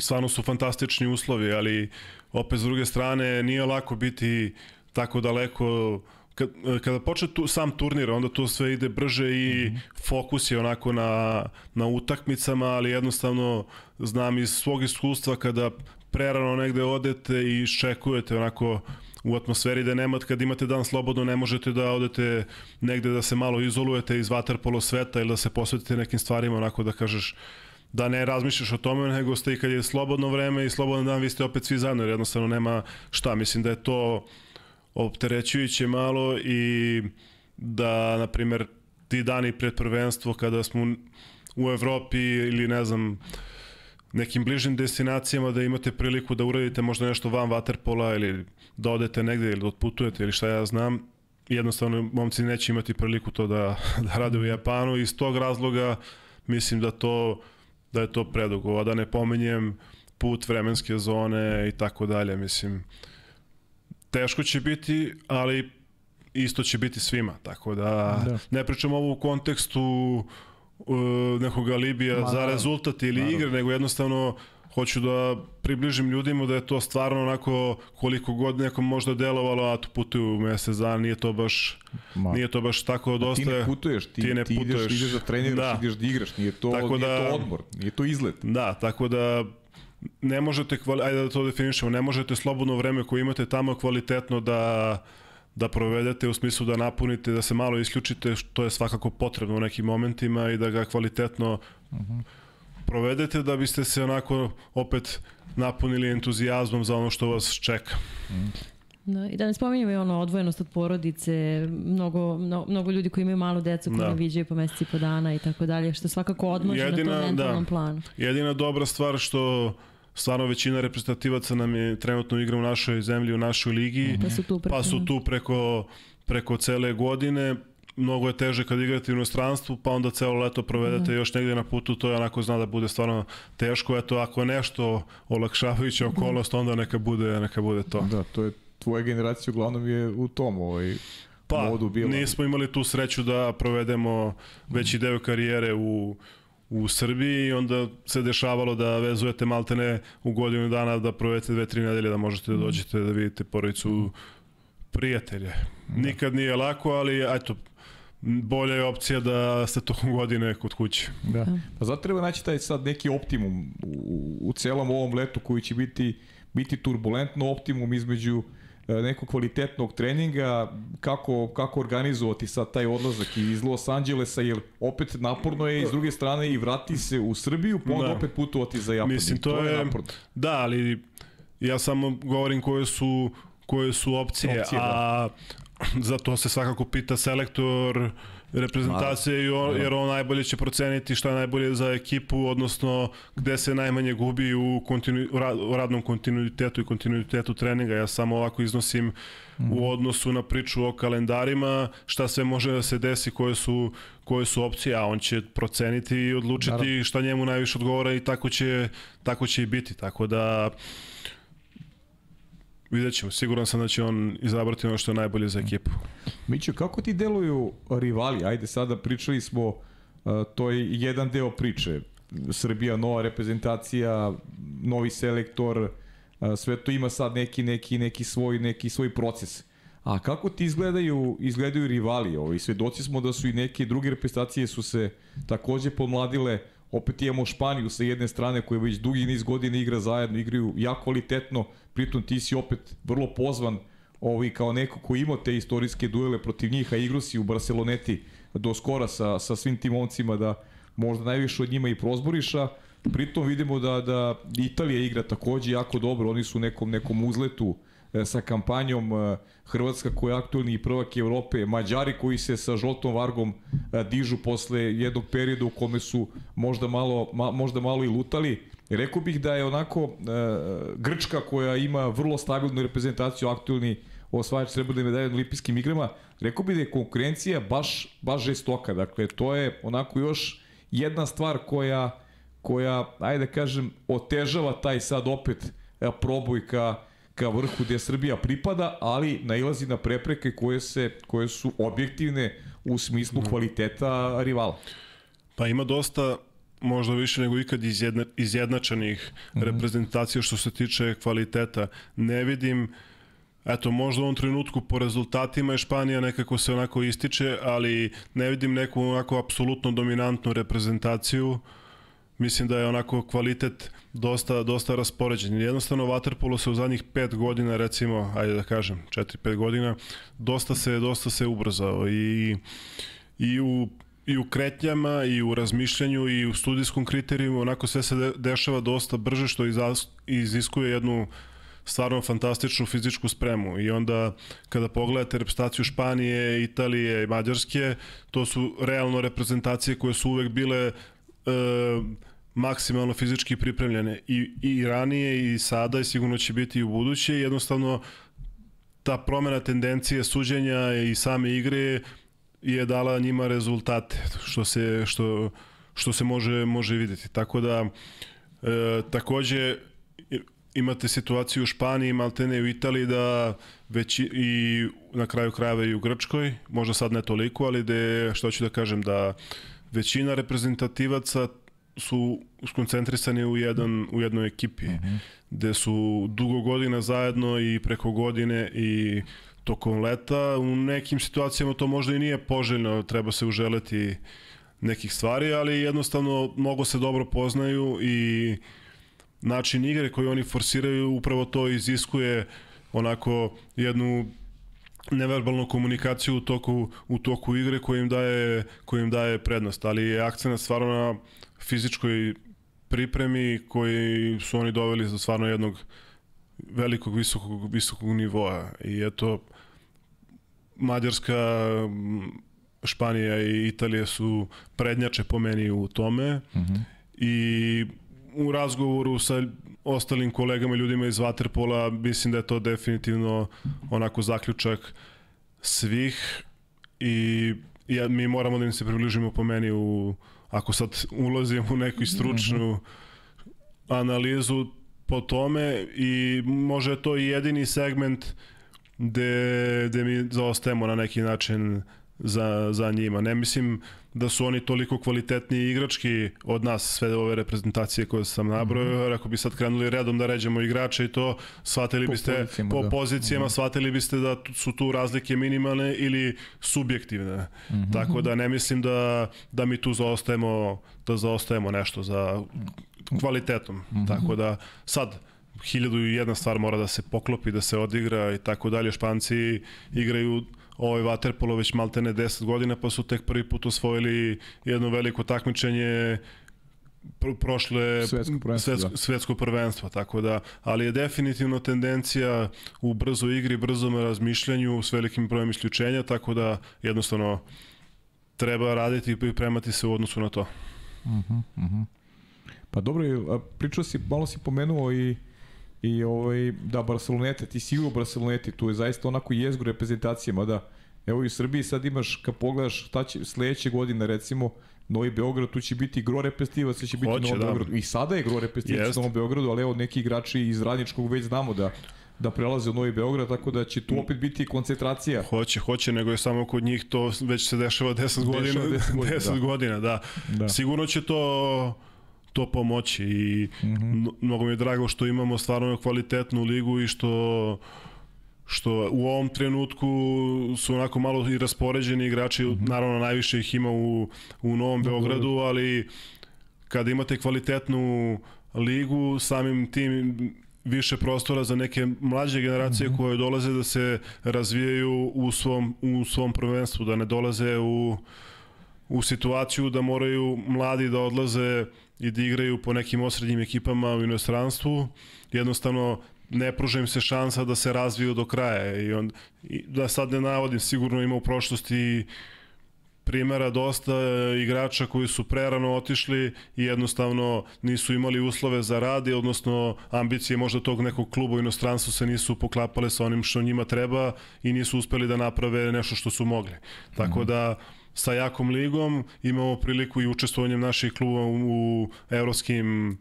stvarno su fantastični uslovi, ali opet s druge strane nije lako biti tako daleko kad, kada počne tu, sam turnir, onda to sve ide brže i mm -hmm. fokus je onako na, na utakmicama, ali jednostavno znam iz svog iskustva kada prerano negde odete i iščekujete onako u atmosferi da nema, kad imate dan slobodno ne možete da odete negde da se malo izolujete iz vaterpolo sveta ili da se posvetite nekim stvarima onako da kažeš da ne razmišljaš o tome, nego ste i kad je slobodno vreme i slobodan dan, vi ste opet svi zajedno, jer jednostavno nema šta. Mislim da je to opterećujuće malo i da, na primer, ti dani pred prvenstvo kada smo u Evropi ili ne znam, nekim bližim destinacijama da imate priliku da uradite možda nešto van vaterpola ili da odete negde ili da otputujete ili šta ja znam, jednostavno momci neće imati priliku to da, da rade u Japanu i iz tog razloga mislim da to da je to predugo, a da ne pomenjem put vremenske zone i tako dalje, mislim teško će biti, ali isto će biti svima, tako da, da. ne pričam ovo u kontekstu uh, nekog alibija Ma, za da. rezultat ili igre, nego jednostavno hoću da približim ljudima da je to stvarno onako koliko god nekom možda delovalo, a tu putuju mesec dana, nije to baš Ma. nije to baš tako dosta. Ti ne putuješ, ti, ti ne ti putuješ. ideš, ideš da treniraš, da. ideš da igraš, nije to, tako nije da, to odmor, nije to izlet. Da, tako da ne možete, ajde da to definišemo, ne možete slobodno vreme koje imate tamo kvalitetno da da provedete u smislu da napunite, da se malo isključite, što je svakako potrebno u nekim momentima i da ga kvalitetno uh mhm. -huh provedete da biste se onako opet napunili entuzijazmom za ono što vas čeka. Da, I da ne spominjamo i ono odvojenost od porodice, mnogo, mnogo, mnogo ljudi koji imaju malu decu koji da. ne viđaju po meseci i po dana i tako dalje, što svakako odmože jedina, na tom mentalnom da. planu. Jedina dobra stvar što stvarno većina reprezentativaca nam je trenutno igra u našoj zemlji, u našoj ligi, pa su tu preko, pa su tu preko, preko cele godine, mnogo je teže kad igrate u inostranstvu, pa onda celo leto provedete mm. još negde na putu, to je onako zna da bude stvarno teško. Eto, ako je nešto olakšavajuća mhm. okolnost, onda neka bude, neka bude to. Da, to je tvoja generacija uglavnom je u tom ovaj, pa, modu bila. nismo imali tu sreću da provedemo veći deo karijere u u Srbiji i onda se dešavalo da vezujete maltene u godinu dana da provedete dve, tri nedelje da možete da mhm. dođete da vidite porodicu prijatelje. Da. Nikad nije lako, ali eto, bolja je opcija da ste tokom godine kod kuće. Da. da. Pa zato treba naći taj sad neki optimum u, u celom ovom letu koji će biti biti turbulentno optimum između e, nekog kvalitetnog treninga, kako, kako organizovati sad taj odlazak iz Los Angelesa, jer opet naporno je i s druge strane i vrati se u Srbiju, pa onda da. opet putovati za Japan. Mislim, to, to je, je naporno. Da, ali ja samo govorim koje su koje su opcije, opcije a, da. za to se svakako pita selektor reprezentacije i on, jer on najbolje će proceniti šta je najbolje za ekipu, odnosno gde se najmanje gubi u, kontinu, u radnom kontinuitetu i kontinuitetu treninga. Ja samo ovako iznosim mm. u odnosu na priču o kalendarima, šta sve može da se desi, koje su, koje su opcije, a on će proceniti i odlučiti Naravno. šta njemu najviše odgovara i tako će, tako će i biti. Tako da Vidjet ćemo, siguran sam da će on izabrati ono što je najbolje za ekipu. Mićo, kako ti deluju rivali? Ajde, sada pričali smo, to je jedan deo priče. Srbija, nova reprezentacija, novi selektor, sve to ima sad neki, neki, neki, svoj, neki svoj proces. A kako ti izgledaju, izgledaju rivali? Ovi svedoci smo da su i neke druge reprezentacije su se takođe pomladile, opet imamo Španiju sa jedne strane koja već dugi niz godina igra zajedno, igraju jako kvalitetno, pritom ti si opet vrlo pozvan ovaj, kao neko ko ima te istorijske duele protiv njih, a igru si u Barceloneti do skora sa, sa svim tim momcima da možda najviše od njima i prozboriša. Pritom vidimo da, da Italija igra takođe jako dobro, oni su u nekom, nekom uzletu sa kampanjom e, Hrvatska koja je aktualni prvak Evrope, Mađari koji se sa žoltom vargom e, dižu posle jednog perioda u kome su možda malo, ma, možda malo i lutali. Rekao bih da je onako e, Grčka koja ima vrlo stabilnu reprezentaciju aktualni osvajač srebrne medalje na olimpijskim igrama, rekao bih da je konkurencija baš, baš žestoka. Dakle, to je onako još jedna stvar koja, koja ajde da kažem, otežava taj sad opet e, proboj ka, ka vrhu gde Srbija pripada, ali nailazi na prepreke koje, se, koje su objektivne u smislu mhm. kvaliteta rivala. Pa ima dosta možda više nego ikad izjedna, izjednačenih mm -hmm. reprezentacija što se tiče kvaliteta. Ne vidim Eto, možda u ovom trenutku po rezultatima je Španija nekako se onako ističe, ali ne vidim neku onako apsolutno dominantnu reprezentaciju. Mislim da je onako kvalitet dosta, dosta raspoređen. Jednostavno, Waterpolo se u zadnjih pet godina, recimo, ajde da kažem, 4-5 godina, dosta se, dosta se ubrzao i, i u i u kretnjama i u razmišljanju i u studijskom kriterijumu, onako sve se dešava dosta brže što iziskuje jednu stvarno fantastičnu fizičku spremu i onda kada pogledate reprezentaciju Španije, Italije i Mađarske, to su realno reprezentacije koje su uvek bile maksimalno fizički pripremljene i, i ranije i sada i sigurno će biti i u buduće. Jednostavno ta promena tendencije suđenja i same igre je dala njima rezultate što se što što se može može videti. Tako da e, takođe imate situaciju u Španiji, maltene u Italiji da već i na kraju krajeva i u Grčkoj, možda sad ne toliko, ali da što ću da kažem da većina reprezentativaca su skoncentrisani u jedan u jednoj ekipi mhm. -huh. gde su dugo godina zajedno i preko godine i tokom leta. U nekim situacijama to možda i nije poželjno, treba se uželeti nekih stvari, ali jednostavno mnogo se dobro poznaju i način igre koji oni forsiraju upravo to iziskuje onako jednu neverbalnu komunikaciju u toku, u toku igre koji im daje, koji im daje prednost, ali je akcent stvarno na fizičkoj pripremi koji su oni doveli za stvarno jednog velikog visokog, visokog nivoa i eto Mađarska, Španija i Italija su prednjače po meni u tome mhm. -huh. i u razgovoru sa ostalim kolegama i ljudima iz Waterpola mislim da je to definitivno onako zaključak svih i ja, mi moramo da im se približimo po meni u, ako sad ulazimo u neku stručnu analizu po tome i može to i jedini segment gde, gde mi zaostajemo na neki način za, za njima. Ne mislim da su oni toliko kvalitetni igrački od nas, sve ove reprezentacije koje sam nabrojao, mm -hmm. ako bi sad krenuli redom da ređemo igrače i to, shvatili po biste pozicijama, po da. pozicijama, mm -hmm. shvatili biste da su tu razlike minimalne ili subjektivne. Mm -hmm. Tako da ne mislim da, da mi tu zaostajemo, da zaostajemo nešto za kvalitetom. Mm -hmm. Tako da sad, hiljadu i jedna stvar mora da se poklopi, da se odigra i tako dalje. Španci igraju ovaj vaterpolo već maltene 10 godina, pa su tek prvi put osvojili jedno veliko takmičenje prošle svetsko prvenstvo, svetsko, da. svetsko prvenstvo, tako da, ali je definitivno tendencija u brzoj igri, brzom razmišljanju s velikim brojem isključenja, tako da jednostavno treba raditi i pripremati se u odnosu na to. Uh -huh, uh -huh. Pa dobro, pričao si, malo si pomenuo i i ovaj, da Barceloneta, ti si u Barceloneti, tu je zaista onako jezgu reprezentacije, mada evo i u Srbiji sad imaš, kad pogledaš šta će sledeće godine recimo, Novi Beograd, tu će biti gro repestivac, će biti Hoće, Novi da. Beograd. I sada je gro repestivac u Novom Beogradu, ali evo neki igrači iz Radničkog već znamo da da prelaze u Novi Beograd, tako da će tu mm. opet biti koncentracija. Hoće, hoće, nego je samo kod njih to već se dešava 10 godina. 10 godina, 10 da. godina da. da. Sigurno će to to pomoći i mm -hmm. mnogo mi je drago što imamo stvarno kvalitetnu ligu i što što u ovom trenutku su onako malo i raspoređeni igrači, mm -hmm. naravno najviše ih ima u, u Novom Beogradu, ali kada imate kvalitetnu ligu, samim tim više prostora za neke mlađe generacije mm -hmm. koje dolaze da se razvijaju u svom, u svom prvenstvu, da ne dolaze u, u situaciju da moraju mladi da odlaze i da igraju po nekim osrednjim ekipama u inostranstvu. Jednostavno ne pruža im se šansa da se razviju do kraja i on i da sad ne navodim sigurno ima u prošlosti primera dosta igrača koji su prerano otišli i jednostavno nisu imali uslove za rad i odnosno ambicije možda tog nekog kluba u inostranstvu se nisu poklapale sa onim što njima treba i nisu uspeli da naprave nešto što su mogli. Tako mm -hmm. da sa jakom ligom imamo priliku i učestvovanjem naših kluba u, u evropskim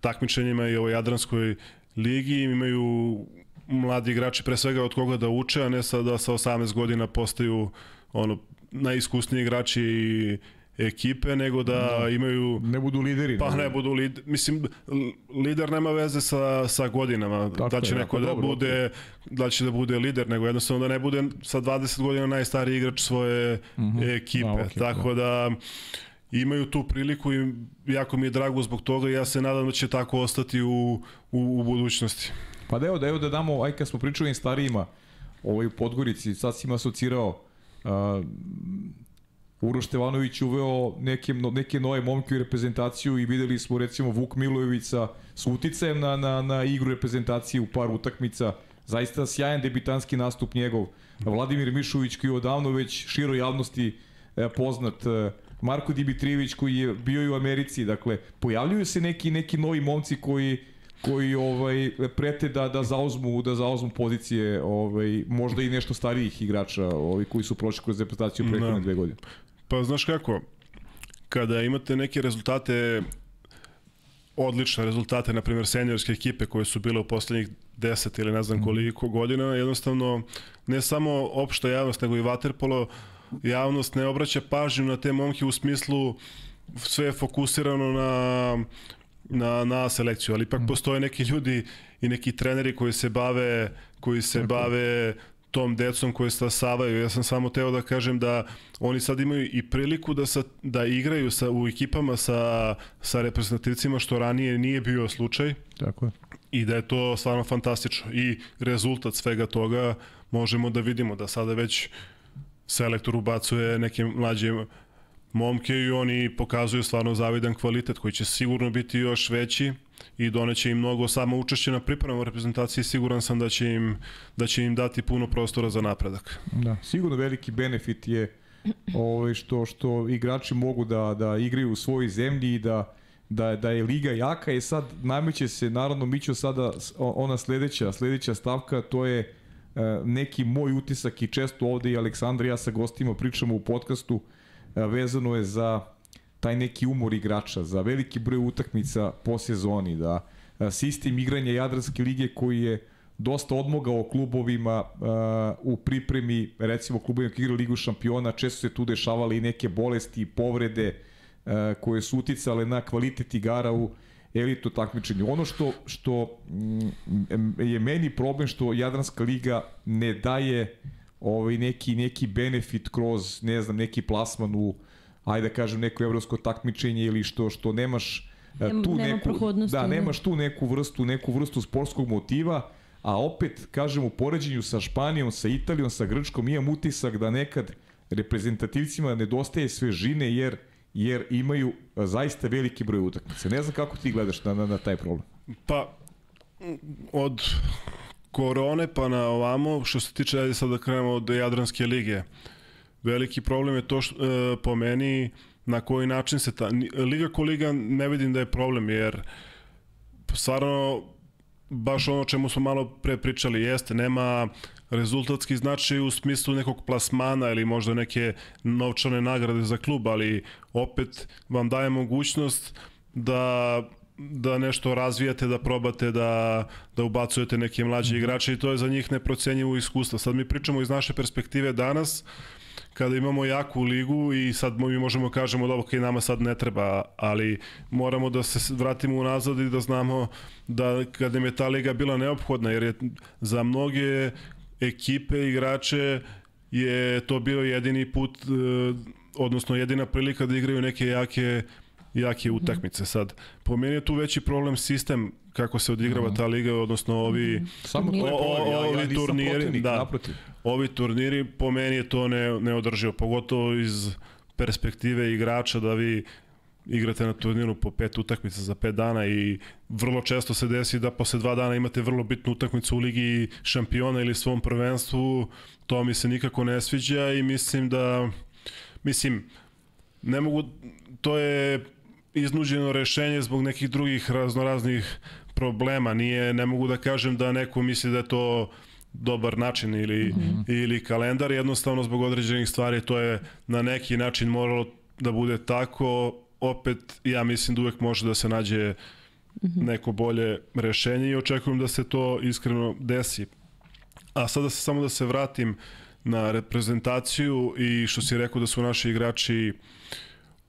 takmičenjima i ovoj Jadranskoj ligi. Imaju mladi igrači pre svega od koga da uče, a ne sada da sa 18 godina postaju ono najiskusniji igrači i ekipe, nego da, da imaju... Ne budu lideri. Pa ne budu lideri. Mislim, lider nema veze sa, sa godinama. Tako da će je, neko da dobro, bude, da će da bude lider, nego jednostavno da ne bude sa 20 godina najstariji igrač svoje mm -hmm. ekipe. A, okay, Tako da imaju tu priliku i jako mi je drago zbog toga i ja se nadam da će tako ostati u, u, u budućnosti. Pa da evo da, evo da damo, aj kad smo pričali o starijima, ovaj u Podgorici, sad si im asocirao uh, Uroš Stevanović uveo neke, neke nove momke u reprezentaciju i videli smo recimo Vuk Milojević sa, s uticajem na, na, na igru reprezentacije u par utakmica. Zaista sjajan debitanski nastup njegov. Vladimir Mišović koji je odavno već široj javnosti e, poznat. E, Marko Dimitrijević koji je bio i u Americi. Dakle, pojavljuju se neki neki novi momci koji koji ovaj prete da da zauzmu da zauzmu pozicije ovaj možda i nešto starijih igrača ovaj koji su prošli kroz reprezentaciju prethodne dve godine. Pa znaš kako, kada imate neke rezultate odlične rezultate, na primjer senjorske ekipe koje su bile u poslednjih 10 ili ne znam mhm. koliko godina, jednostavno ne samo opšta javnost, nego i vaterpolo javnost ne obraća pažnju na te momke u smislu sve je fokusirano na na, na selekciju, ali ipak mhm. postoje neki ljudi i neki treneri koji se bave koji se Tako. bave tom decom koje stasavaju. Ja sam samo teo da kažem da oni sad imaju i priliku da, sa, da igraju sa, u ekipama sa, sa reprezentativcima, što ranije nije bio slučaj. Tako je. I da je to stvarno fantastično. I rezultat svega toga možemo da vidimo da sada već selektor ubacuje neke mlađe momke i oni pokazuju stvarno zavidan kvalitet koji će sigurno biti još veći i doneće im mnogo samo učešće na pripremu reprezentacije siguran sam da će im da će im dati puno prostora za napredak. Da, sigurno veliki benefit je ovaj što što igrači mogu da da igraju u svojoj zemlji i da da, da je liga jaka i sad nameće se naravno Mićo sada ona sledeća sledeća stavka to je e, neki moj utisak i često ovde i Aleksandar i ja sa gostima pričamo u podcastu e, vezano je za taj neki umor igrača, za veliki broj utakmica po sezoni, da sistem igranja Jadranske lige koji je dosta odmogao klubovima uh, u pripremi, recimo klubovima koji igraju Ligu šampiona, često se tu dešavale i neke bolesti, povrede uh, koje su uticale na kvalitet igara u elitu takmičenju. Ono što, što mm, je meni problem što Jadranska liga ne daje ovaj neki neki benefit kroz ne znam neki plasman u ajde da kažem neko evropsko takmičenje ili što što nemaš e, Nema, tu nema neku da nemaš tu neku vrstu neku vrstu sportskog motiva a opet kažem u poređenju sa Španijom, sa Italijom, sa Grčkom imam utisak da nekad reprezentativcima nedostaje svežine jer jer imaju zaista veliki broj utakmica. Ne znam kako ti gledaš na, na, na taj problem. Pa, od korone pa na ovamo, što se tiče, ajde sad da krenemo od Jadranske lige, veliki problem je to što, e, po meni na koji način se ta liga ko liga ne vidim da je problem jer stvarno baš ono čemu smo malo pre pričali jeste nema rezultatski značaj u smislu nekog plasmana ili možda neke novčane nagrade za klub, ali opet vam daje mogućnost da da nešto razvijate, da probate da, da ubacujete neke mlađe igrače i to je za njih neprocenjivo iskustvo. Sad mi pričamo iz naše perspektive danas, kada imamo jaku ligu i sad mi možemo kažemo da ok, nama sad ne treba, ali moramo da se vratimo unazad i da znamo da kada im je ta liga bila neophodna, jer je za mnoge ekipe, igrače je to bio jedini put, e, odnosno jedina prilika da igraju neke jake jake utakmice sad. Po meni je tu veći problem sistem kako se odigrava mhm. ta liga, odnosno ovi Samo to je problem, ja, ja nisam turniri, protivnik, da, naprotiv. Ovi turniri, po meni je to ne, neodrživo, pogotovo iz perspektive igrača da vi igrate na turniru po pet utakmica za pet dana i vrlo često se desi da posle dva dana imate vrlo bitnu utakmicu u Ligi šampiona ili svom prvenstvu, to mi se nikako ne sviđa i mislim da, mislim, ne mogu, to je iznuđeno rešenje zbog nekih drugih raznoraznih problema. Nije, ne mogu da kažem da neko misli da je to dobar način ili, mm -hmm. ili kalendar, jednostavno zbog određenih stvari to je na neki način moralo da bude tako, opet ja mislim da uvek može da se nađe mhm. neko bolje rešenje i očekujem da se to iskreno desi. A sada se samo da se vratim na reprezentaciju i što si rekao da su naši igrači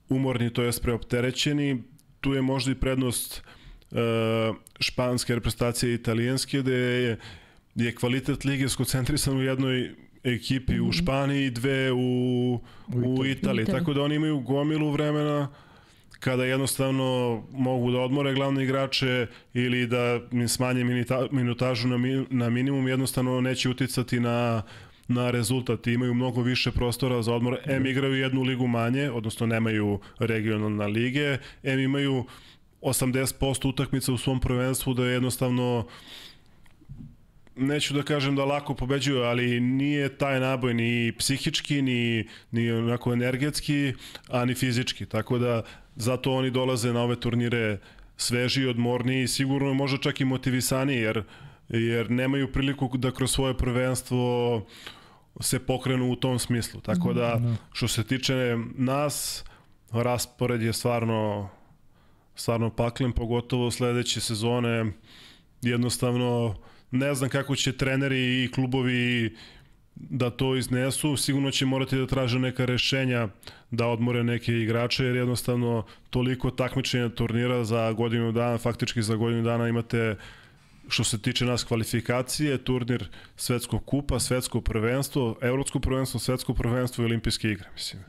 umorni, to jest preopterećeni. Tu je možda i prednost uh, španske reprezentacije i italijanske, gde je, je kvalitet lige skoncentrisan u jednoj ekipi mm -hmm. u mhm. Španiji i dve u, u, u Italiji. Italiji. Tako da oni imaju gomilu vremena kada jednostavno mogu da odmore glavne igrače ili da smanje minutažu na, na minimum, jednostavno neće uticati na na rezultat imaju mnogo više prostora za odmor. M igraju jednu ligu manje, odnosno nemaju regionalne lige, M imaju 80% utakmica u svom prvenstvu da je jednostavno neću da kažem da lako pobeđuju, ali nije taj naboj ni psihički, ni, ni onako energetski, a ni fizički. Tako da zato oni dolaze na ove turnire sveži, odmorni i sigurno možda čak i motivisani, jer, jer nemaju priliku da kroz svoje prvenstvo se pokrenu u tom smislu. Tako da, da, što se tiče nas, raspored je stvarno stvarno paklen, pogotovo sledeće sezone. Jednostavno ne znam kako će treneri i klubovi da to iznesu, sigurno će morati da traže neka rešenja da odmore neke igrače, jer jednostavno toliko takmičenja turnira za godinu dana, faktički za godinu dana imate što se tiče nas kvalifikacije, turnir svetskog kupa, svetsko prvenstvo, evropsko prvenstvo, svetsko prvenstvo i olimpijske igre, mislim.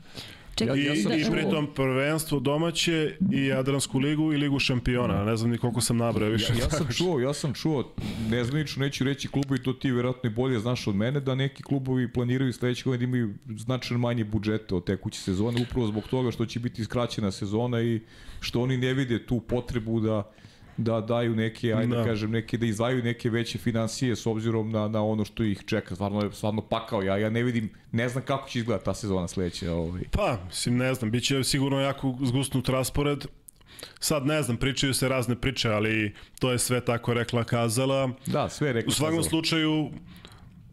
Čekaj, I, ja sam... i pritom prvenstvo domaće i Jadransku ligu i ligu šampiona. Ne znam ni koliko sam nabrao više. Ja, ja sam čuo, ja sam čuo, nezvanično neću reći klubovi, to ti verovatno i bolje znaš od mene, da neki klubovi planiraju sledeće godine da imaju značajno manje budžete od tekuće sezone, upravo zbog toga što će biti skraćena sezona i što oni ne vide tu potrebu da da daju neke, ajde da. kažem, neke da izdvajaju neke veće financije s obzirom na, na ono što ih čeka. Stvarno je stvarno pakao. Ja, ja ne vidim, ne znam kako će izgledati ta sezona sledeća. Ovaj. Pa, mislim, ne znam, biće sigurno jako zgusnut raspored. Sad ne znam, pričaju se razne priče, ali to je sve tako rekla kazala. Da, sve rekla U svakom kazala. slučaju,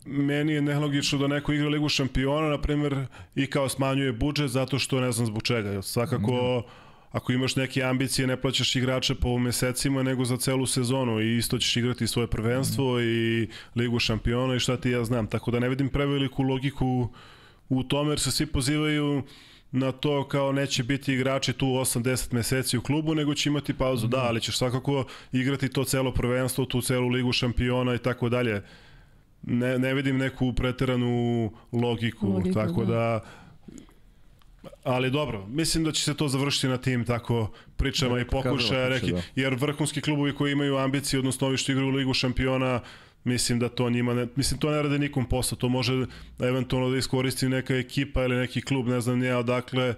meni je nelogično da neko igra Ligu šampiona, na primjer, i kao smanjuje budžet zato što ne znam zbog čega. Svakako, mm ako imaš neke ambicije ne plaćaš igrače po mesecima nego za celu sezonu i isto ćeš igrati svoje prvenstvo mm. i ligu šampiona i šta ti ja znam. Tako da ne vidim preveliku logiku u tome jer se svi pozivaju na to kao neće biti igrači tu 8-10 meseci u klubu, nego će imati pauzu. Mm. Da, ali ćeš svakako igrati to celo prvenstvo, tu celu ligu šampiona i tako dalje. Ne, ne vidim neku preteranu logiku, logiku tako da, da Ali dobro, mislim da će se to završiti na tim tako pričama i pokušaja, reki, da. jer vrhunski klubovi koji imaju ambicije, odnosno ovi što igraju u Ligu šampiona, mislim da to njima ne, mislim to ne rade nikom posao, to može eventualno da iskoristi neka ekipa ili neki klub, ne znam nije odakle,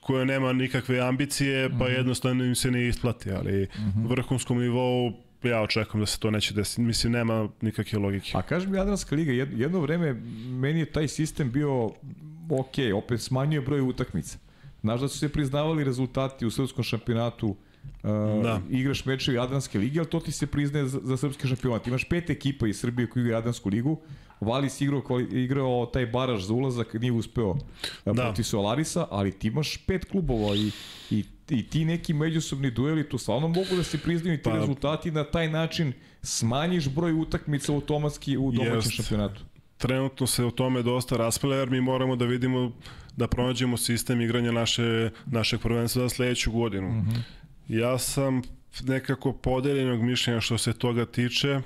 koja nema nikakve ambicije, pa Mhm. jednostavno im se ne isplati, ali vrhunskom nivou ja očekujem da se to neće desiti. Mislim, nema nikakve logike. A kažem Jadranska liga, jed- jedno vreme meni je taj sistem bio ok, opet smanjuje broj utakmica. Znaš da su se priznavali rezultati u srpskom šampionatu Uh, Da. igraš meče Jadranske lige, ali to ti se priznaje za, za srpski šampionat. Imaš pet ekipa iz Srbije koji igra Jadransku ligu. Valis igrao, kvali- igrao taj baraž za ulazak, nije uspeo da. Da. protiv Solarisa, ali ti imaš pet klubova i, i, i ti neki međusobni dueli, tu stvarno mogu da se priznaju i ti Pa- rezultati na taj način smanjiš broj utakmica automatski u domaćem Jest. šampionatu. Trenutno se o tome dosta raspravlja jer mi moramo da vidimo da pronađemo sistem igranja naše, našeg prvenstva za sledeću godinu. Mm -hmm. Ja sam nekako podeljenog mišljenja što se toga tiče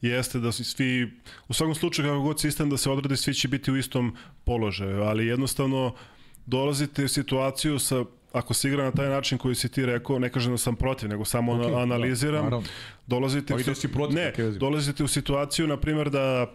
jeste da svi, u svakom slučaju kako god sistem da se odradi, svi će biti u istom položaju, ali jednostavno dolazite u situaciju sa ako se igra na taj način koji si ti rekao, ne kažem da sam protiv, nego samo okay, analiziram, da, naravno. dolazite, Pa i da u- si protiv, ne, dolazite u situaciju, na primjer, da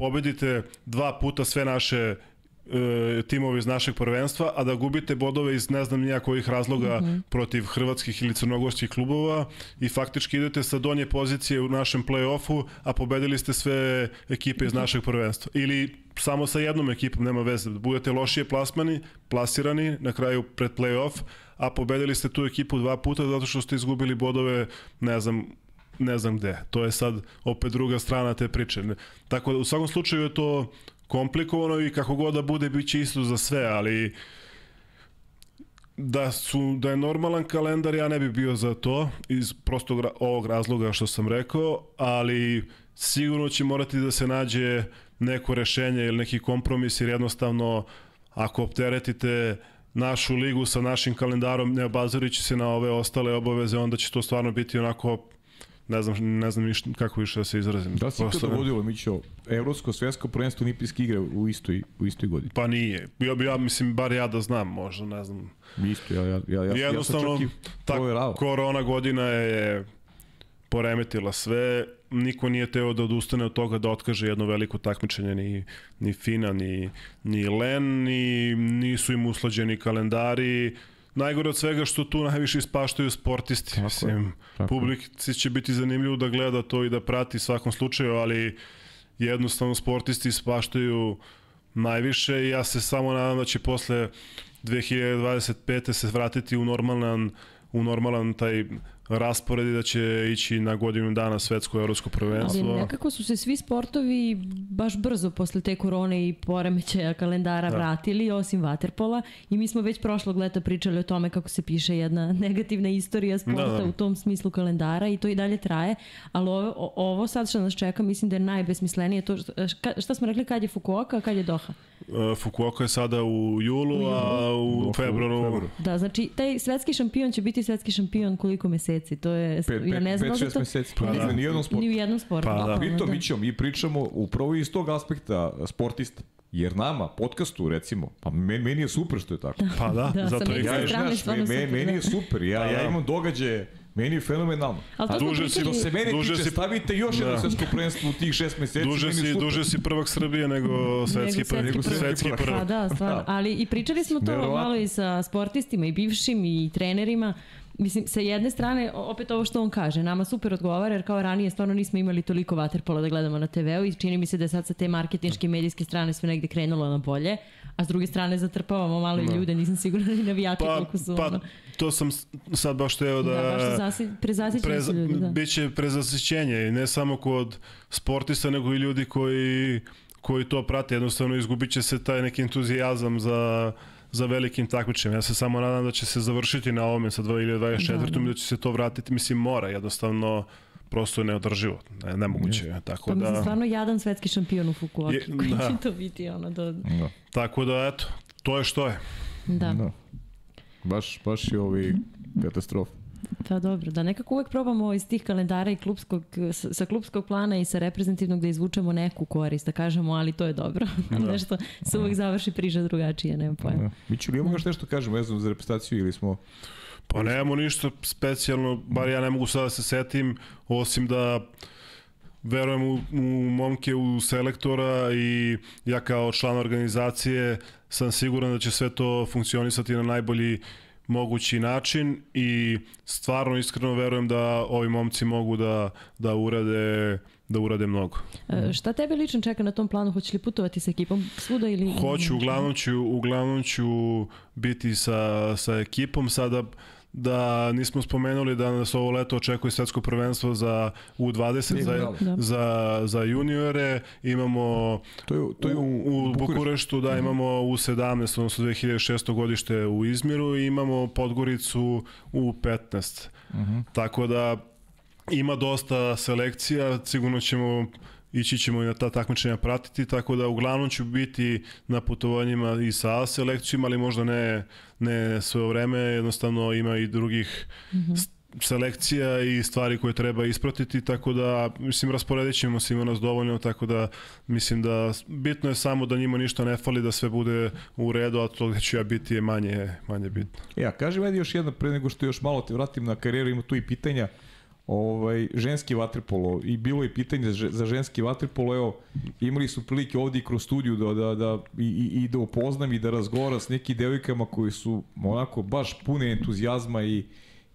pobedite dva puta sve naše e, timove iz našeg prvenstva, a da gubite bodove iz ne znam nija kojih razloga mm -hmm. protiv hrvatskih ili crnogorskih klubova i faktički idete sa donje pozicije u našem play-offu, a pobedili ste sve ekipe iz našeg prvenstva. Ili samo sa jednom ekipom, nema veze. Budete lošije plasmani, plasirani na kraju pred play-off, a pobedili ste tu ekipu dva puta zato što ste izgubili bodove, ne znam, ne znam gde. To je sad opet druga strana te priče. Tako da u svakom slučaju je to komplikovano i kako god da bude bit će isto za sve, ali da su da je normalan kalendar ja ne bi bio za to iz prostog ovog razloga što sam rekao, ali sigurno će morati da se nađe neko rešenje ili neki kompromis jer jednostavno ako opteretite našu ligu sa našim kalendarom ne obazorujući se na ove ostale obaveze onda će to stvarno biti onako ne znam, ne znam ništa, kako više da se izrazim. Da si Prosto kada ne- vodilo, Mićo, evropsko, svetsko prvenstvo olimpijske igre u istoj, u istoj godini? Pa nije. Ja, ja mislim, bar ja da znam, možda, ne znam. Isto, ja, ja, ja, ja, Jednostavno, ja sam čak i ta korona godina je poremetila sve, niko nije teo da odustane od toga da otkaže jedno veliko takmičenje, ni, ni Fina, ni, ni Len, ni, nisu im uslađeni kalendari, Najgore od svega što tu najviše ispaštaju sportisti. Tako Mislim, tako publici će biti zanimljivo da gleda to i da prati svakom slučaju, ali jednostavno sportisti ispaštaju najviše i ja se samo nadam da će posle 2025. se vratiti u normalan u normalan taj raspored i da će ići na godinu dana svetsko i evropsko Ali prvenstvo. nekako su se svi sportovi baš brzo posle te korone i poremećaja kalendara da. vratili, osim vaterpola. I mi smo već prošlog leta pričali o tome kako se piše jedna negativna istorija sporta Da, da. u tom smislu kalendara i to i dalje traje. Ali ovo, ovo sad što nas čeka mislim da je najbesmislenije. To, što- ška- šta smo rekli, kad je Fukuoka, a kad je Doha? Uh, Fukuoka je sada u julu, a u U februaru... februaru. Da, znači taj svetski šampion će biti svetski šampion koliko meseci? To je, Pet, ja ne znam pet, da šest to... meseci. Pa Pa, da. da. Ni u jednom sportu. Ni u jednom sportu. Pa da. bukvalno, Pritom, Mićo, mi pričamo upravo iz tog aspekta sportista. Jer nama, podcastu recimo, pa meni, meni je super što je tako. Pa da, Da, zato i neke Ja, kažem. strane znaš, stvarno me, me, super, meni da. je super. Ja, Da, ja da. imam događaje, meni je fenomenalno. Ali to smo duže si-. Što se mene Duže tiče, si- stavite još jedno Da. svetsko prvenstvo u tih šest meseci. Duže meni je si, duže si prvak Srbije nego svetski prvak. prvak. Svetski Prvak. prvak. Pa da, stvarno. Da. Ali i pričali smo to Neverovatno. malo i sa sportistima i bivšim i trenerima. Mislim, sa jedne strane, opet ovo što on kaže, nama super odgovara, jer kao ranije stvarno nismo imali toliko vaterpola da gledamo na TV-u i čini mi se da je sad sa te marketinške i medijske strane sve negde krenulo na bolje, a s druge strane zatrpavamo malo i ljude, nisam sigurna ni navijači Pa, koliko su pa ono. to sam sad baš teo da... Da, baš zasi, prezasićeni Prez, su ljudi, da. Biće prezasićenje i ne samo kod sportista nego i ljudi koji, koji to prate. Jednostavno izgubit će se taj neki entuzijazam za, za velikim takmičenjem. Ja se samo nadam da će se završiti na ovome sa 2024. Da, Da, da. da. da će se to vratiti. Mislim, mora jednostavno prosto je neodrživo. Ne, nemoguće je. Tako Pa mislim, da, stvarno jadan svetski šampion u Fukuoki, Je- koji da. će to biti ono do... Da. tako da, eto, to je što je. Da. Da. Baš, baš je ovi katastrofa. Pa dobro, da nekako uvek probamo iz tih kalendara i klubskog, sa, klubskog plana i sa reprezentativnog da izvučemo neku korist, da kažemo, ali to je dobro. Da. Nešto se uvek završi priča drugačije, nema pojma. Da. Miću, li imamo još nešto kažemo vezano za reprezentaciju ili smo... Pa nemamo ništa specijalno, bar ja ne mogu sada da se setim, osim da verujem u, u momke, u selektora i ja kao član organizacije sam siguran da će sve to funkcionisati na najbolji mogući način i stvarno iskreno verujem da ovi momci mogu da, da urade da urade mnogo. E, šta tebe lično čeka na tom planu? Hoćeš li putovati sa ekipom svuda ili... Hoću, uglavnom ću, uglavnom ću biti sa, sa ekipom. Sada da nismo spomenuli da nas ovo leto očekuje svetsko prvenstvo za U20 za, da. za, za juniore imamo to je, to je u, u, u Bukureštu da mhm. imamo U17 odnosno 2006. godište u Izmiru i imamo Podgoricu u 15 uh -huh. tako da ima dosta selekcija sigurno ćemo ići ćemo i na ta takmičenja pratiti, tako da uglavnom ću biti na putovanjima i sa A selekcijom, ali možda ne, ne sve vreme, jednostavno ima i drugih mm -hmm selekcija i stvari koje treba ispratiti, tako da, mislim, rasporedit ćemo se, ima nas dovoljno, tako da, mislim da bitno je samo da njima ništa ne fali, da sve bude u redu, a to gde ću ja biti je manje, manje bitno. Ja, kaži meni još jedno, pre nego što još malo te vratim na karijeru, ima tu i pitanja, ovaj, ženski vaterpolo i bilo je pitanje za, za ženski vaterpolo, evo, imali su prilike ovde i kroz studiju da, da, da i, i, i da upoznam i da razgovara s nekim devojkama koji su onako baš pune entuzijazma i,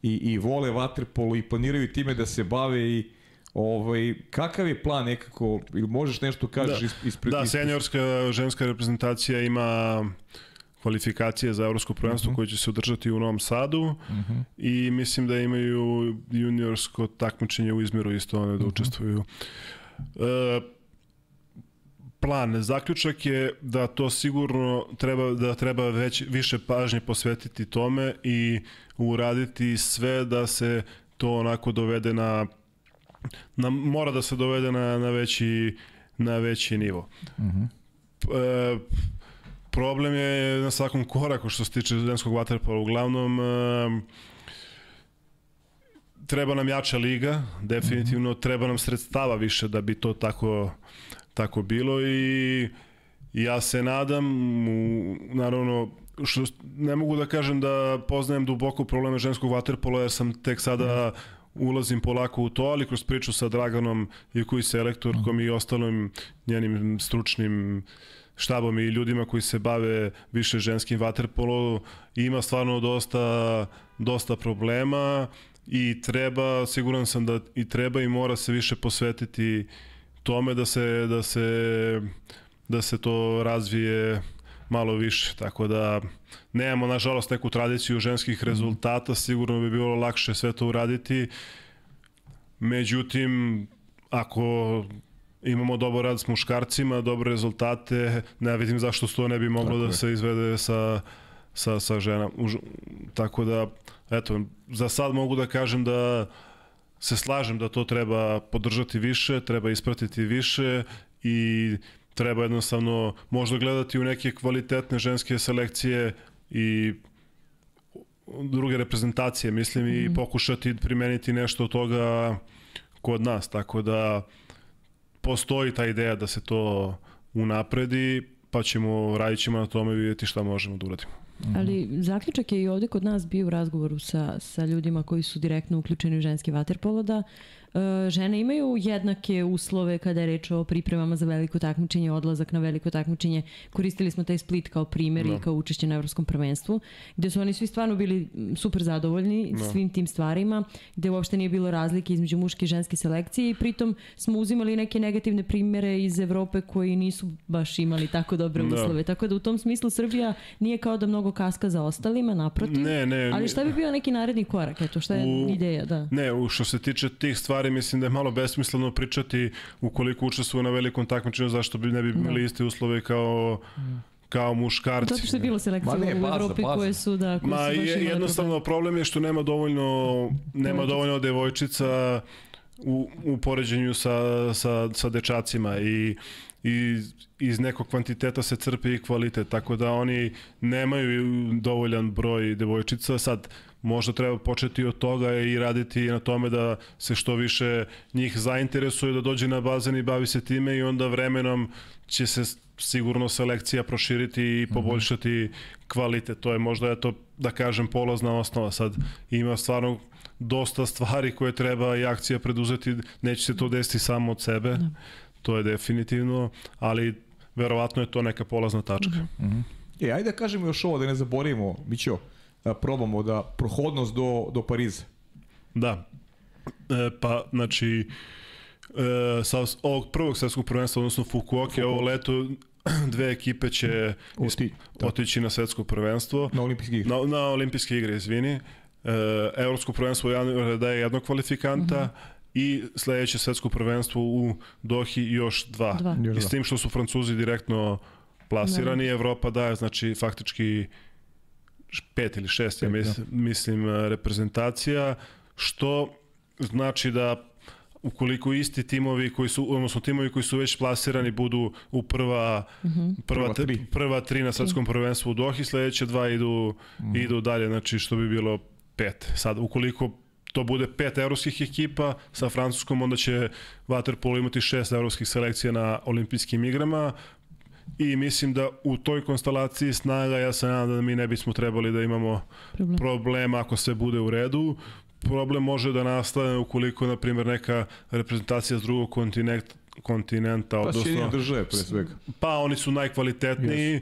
i, i vole vaterpolo i planiraju time da se bave i Ovaj, kakav je plan nekako, ili možeš nešto kažeš da. ispred... Ispre, da, seniorska ženska reprezentacija ima kvalifikacije za evropsko prvenstvo uh mhm. -huh. koje će se održati u Novom Sadu uh mhm. -huh. i mislim da imaju juniorsko takmičenje u Izmiru isto one da uh mhm. -huh. učestvuju. E, plan, zaključak je da to sigurno treba da treba već više pažnje posvetiti tome i uraditi sve da se to onako dovede na na mora da se dovede na na veći na veći nivo. Mhm. Uh -huh. e, problem je na svakom koraku što se tiče ženskog vaterpola. Uglavnom, treba nam jača liga, definitivno, -hmm. treba nam sredstava više da bi to tako, tako bilo i ja se nadam, u, naravno, što ne mogu da kažem da poznajem duboko probleme ženskog vaterpola jer sam tek sada ulazim polako u to, ali kroz priču sa Draganom i koji selektorkom -hmm. i ostalim njenim stručnim uh, štabom i ljudima koji se bave više ženskim vaterpolo ima stvarno dosta dosta problema i treba siguran sam da i treba i mora se više posvetiti tome da se da se da se to razvije malo više, tako da nemamo nažalost neku tradiciju ženskih mhm. rezultata, sigurno bi bilo lakše sve to uraditi. Međutim, ako imamo dobar rad s muškarcima, dobre rezultate, ne vidim zašto to ne bi moglo Tako da je. se izvede sa, sa, sa žena. Tako da, eto, za sad mogu da kažem da se slažem da to treba podržati više, treba ispratiti više i treba jednostavno možda gledati u neke kvalitetne ženske selekcije i druge reprezentacije, mislim, mm. i mhm. pokušati primeniti nešto od toga kod nas, tako da postoji ta ideja da se to unapredi, pa ćemo, radit ćemo na tome i vidjeti šta možemo da uradimo. Ali zaključak je i ovde kod nas bio u razgovoru sa, sa ljudima koji su direktno uključeni u ženski vaterpolo da žene imaju jednake uslove kada je reč o pripremama za veliko takmičenje, odlazak na veliko takmičenje. Koristili smo taj split kao primer no. i da. kao učešće na evropskom prvenstvu, gde su oni svi stvarno bili super zadovoljni no. Da. svim tim stvarima, gde uopšte nije bilo razlike između muške i ženske selekcije i pritom smo uzimali neke negativne primere iz Evrope koji nisu baš imali tako dobre no. Da. uslove. Tako da u tom smislu Srbija nije kao da mnogo kaska za ostalima, naprotiv. Ne, ne. Ali šta bi bio neki naredni korak? Eto, šta je u, ideja? Da. Ne, u što se tiče tih stvari stvari mislim da je malo besmisleno pričati ukoliko učestvuju na velikom takmičenju zašto bi ne bi imali da. iste uslove kao kao muškarci. Zato što je bilo selekcija u Evropi koje su da koje Ma su je, jednostavno problem je što nema dovoljno nema dovoljno devojčica u, u poređenju sa, sa, sa dečacima i i iz nekog kvantiteta se crpe i kvalitet, tako da oni nemaju dovoljan broj devojčica. Sad, možda treba početi od toga i raditi na tome da se što više njih zainteresuje da dođe na bazen i bavi se time i onda vremenom će se sigurno selekcija proširiti i poboljšati kvalitet. To je možda, eto, da kažem, polazna osnova. Sad ima stvarno dosta stvari koje treba i akcija preduzeti, neće se to desiti samo od sebe, da. to je definitivno, ali verovatno je to neka polazna tačka. Mm -hmm. E, ajde da kažemo još ovo, da ne zaboravimo, Mićo, probamo da prohodnost do, do Pariza. Da, e, pa znači e, sa ovog prvog svetskog prvenstva, odnosno Fukuoka, ovo leto dve ekipe će Oti, da. otići na svetsko prvenstvo. Na olimpijske igre. Na, na olimpijske igre, izvini. E, Evropsko prvenstvo daje jednog kvalifikanta, mhm. -huh i sledeće svetsko prvenstvo u Dohi još dva. dva. I s tim što su Francuzi direktno plasirani, da. Evropa daje znači faktički pet ili šest, ja mislim, da. mislim reprezentacija, što znači da ukoliko isti timovi koji su odnosno timovi koji su već plasirani budu u prva mhm. -huh. prva, prva, tri. prva tri na svetskom prvenstvu u Dohi, sledeće dva idu mhm. -huh. idu dalje, znači što bi bilo pet. Sad ukoliko to bude pet evropskih ekipa sa Francuskom, onda će Waterpolo imati šest evropskih selekcija na olimpijskim igrama i mislim da u toj konstelaciji snaga ja se nadam da mi ne bismo trebali da imamo problem. problema ako sve bude u redu problem može da nastane ukoliko, na primjer, neka reprezentacija s drugog kontinenta kontinenta, pa, odnosno... države, pre svega. Pa, oni su najkvalitetniji, yes.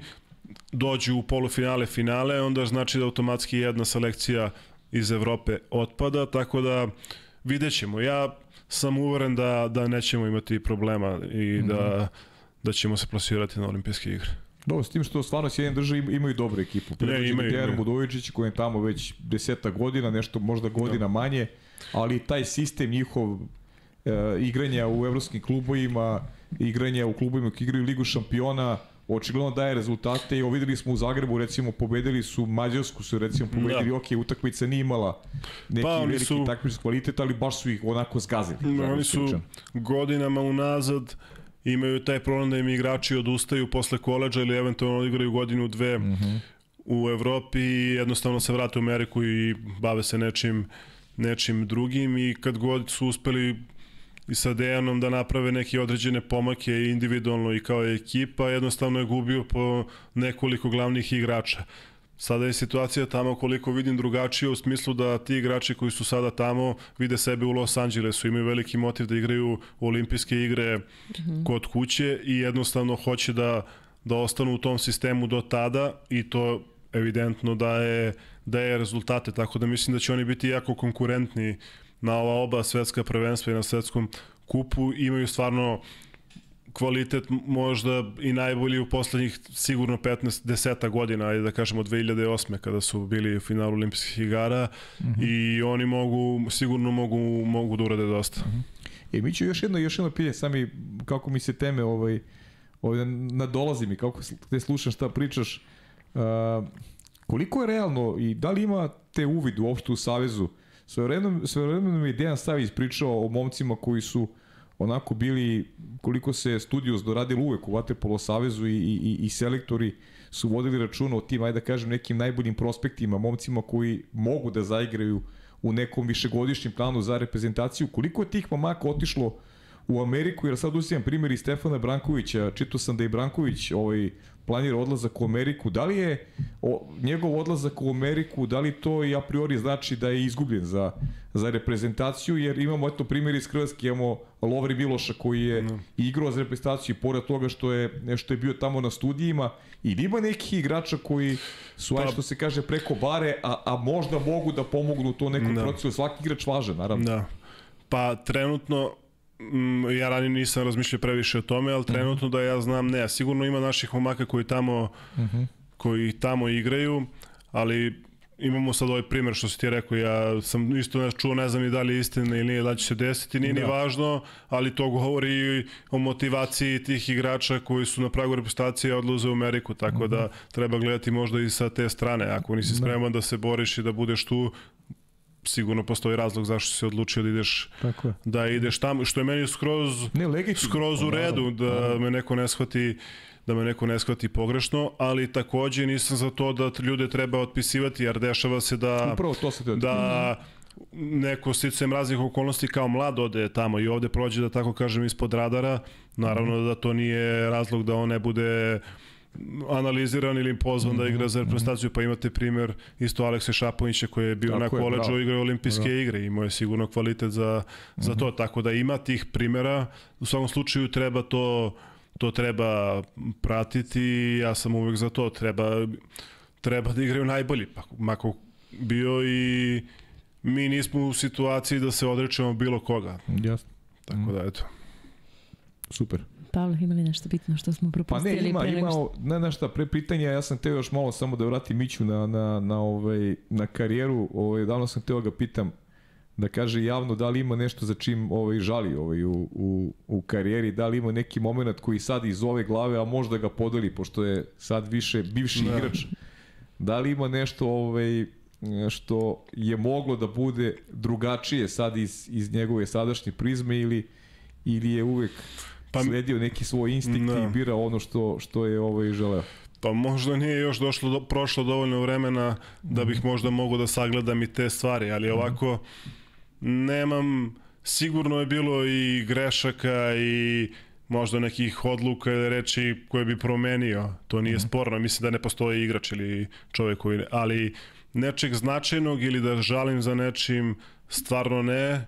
dođu u polufinale, finale, onda znači da automatski jedna selekcija iz Evrope otpada, tako da vidjet ćemo. Ja sam uveren da, da nećemo imati problema i mm -hmm. Da, da ćemo se plasirati na olimpijske igre. Dobro, s tim što stvarno Sjedinjene države imaju dobru ekipu. Ne, imaju. Dejan Budovičić koji je tamo već deseta godina, nešto možda godina da. manje, ali taj sistem njihov e, igranja u evropskim klubovima, igranja u klubovima koji igraju Ligu šampiona, očigledno daje rezultate i videli smo u Zagrebu recimo pobedili su Mađarsku su recimo pobedili da. ok utakmica nije imala neki pa, veliki su, takmičarski kvalitet ali baš su ih onako zgazili. Da, oni su godinama unazad imaju taj problem da im igrači odustaju posle koleđa ili eventualno igraju godinu, dve mm -hmm. u Evropi i jednostavno se vrate u Ameriku i bave se nečim, nečim drugim i kad god su uspeli i sa Dejanom da naprave neke određene pomake individualno i kao ekipa, jednostavno je gubio po nekoliko glavnih igrača. Sada je situacija tamo koliko vidim drugačije u smislu da ti igrači koji su sada tamo vide sebe u Los Angelesu, imaju veliki motiv da igraju olimpijske igre mm -hmm. kod kuće i jednostavno hoće da, da ostanu u tom sistemu do tada i to evidentno da je, da je rezultate, tako da mislim da će oni biti jako konkurentni na ova oba svetska prvenstva i na svetskom kupu, imaju stvarno kvalitet možda i najbolji u poslednjih sigurno 15 10 godina, ajde da kažemo 2008. kada su bili u finalu olimpijskih igara mm -hmm. i oni mogu sigurno mogu mogu da urade dosta. Mm -hmm. E mi ću još jedno još jedno pitanje sami kako mi se teme ovaj ovaj nadolazi mi kako te slušam šta pričaš. Uh, koliko je realno i da li ima te uvid uopšte u savezu? Sve vremeno, sve vremeno mi je Dejan Savić pričao o momcima koji su uh, onako bili, koliko se Studios doradilo uvek u Vaterpolo Savezu i, i, i selektori su vodili računa o tim, ajde da kažem, nekim najboljim prospektima, momcima koji mogu da zaigraju u nekom višegodišnjem planu za reprezentaciju. Koliko je tih mamaka otišlo u Ameriku, jer sad uzimam primjer i Stefana Brankovića, čitao sam da je Branković ovaj, planira odlazak u Ameriku. Da li je o, njegov odlazak u Ameriku, da li to i a priori znači da je izgubljen za, za reprezentaciju, jer imamo eto primjer iz Hrvatske, imamo Lovri Miloša koji je no. igrao za reprezentaciju pored toga što je, nešto je bio tamo na studijima i ima nekih igrača koji su, pa, što se kaže, preko bare, a, a možda mogu da pomognu to nekom da. procesu. Svaki igrač važan, naravno. Da. Pa trenutno Mm, ja ranije nisam razmišljao previše o tome, ali mhm. trenutno da ja znam, ne, sigurno ima naših momaka koji tamo, uh mhm. -huh. koji tamo igraju, ali imamo sad ovaj primer što si ti rekao, ja sam isto ne čuo, ne znam ni da li je istina ili nije, da će se desiti, nije da. ni važno, ali to govori o motivaciji tih igrača koji su na pragu reprezentacije odlaze u Ameriku, tako uh -huh. da mhm. treba gledati možda i sa te strane, ako nisi da. spreman da se boriš i da budeš tu, sigurno postoji razlog zašto se odlučio da ideš Tako je. da ideš tamo što je meni skroz ne, legitimno. skroz u redu da me neko ne shvati da me neko ne shvati pogrešno, ali takođe nisam za to da ljude treba otpisivati, jer dešava se da Upravo to se da neko sticajem raznih okolnosti kao mlad ode tamo i ovde prođe da tako kažem ispod radara, naravno da to nije razlog da on ne bude analiziran ili pozvan mm -hmm. da igra za reprezentaciju, pa imate primer isto Alekse Šapovića koji je bio tako na koleđu igrao olimpijske bravo. igre, imao je sigurno kvalitet za, mm -hmm. za to, tako da ima tih primera, u svakom slučaju treba to to treba pratiti, ja sam uvek za to, treba, treba da igraju najbolji, pa mako bio i mi nismo u situaciji da se odrečemo bilo koga. Jasno. Tako mm. da, eto. Super. Pavle, ima li nešto bitno što smo propustili? Pa ne, ima, ima, što... ne nešto, pre pitanja, ja sam teo još malo samo da vratim Miću na, na, na, ovaj, na karijeru, ovaj, davno sam teo ga pitam, da kaže javno da li ima nešto za čim ovaj žali ovaj u, u, u karijeri, da li ima neki moment koji sad iz ove glave, a možda ga podeli pošto je sad više bivši da. igrač. Da li ima nešto ovaj što je moglo da bude drugačije sad iz, iz njegove sadašnje prizme ili ili je uvek pa, sledio neki svoj instinkt da. i bira ono što, što je ovaj želeo? Pa možda nije još došlo do, prošlo dovoljno vremena da bih možda mogao da sagledam i te stvari, ali ovako nemam, sigurno je bilo i grešaka i možda nekih odluka ili reči koje bi promenio. To nije mm. sporno, mislim da ne postoji igrač ili čovjek koji ne, ali nečeg značajnog ili da žalim za nečim stvarno ne,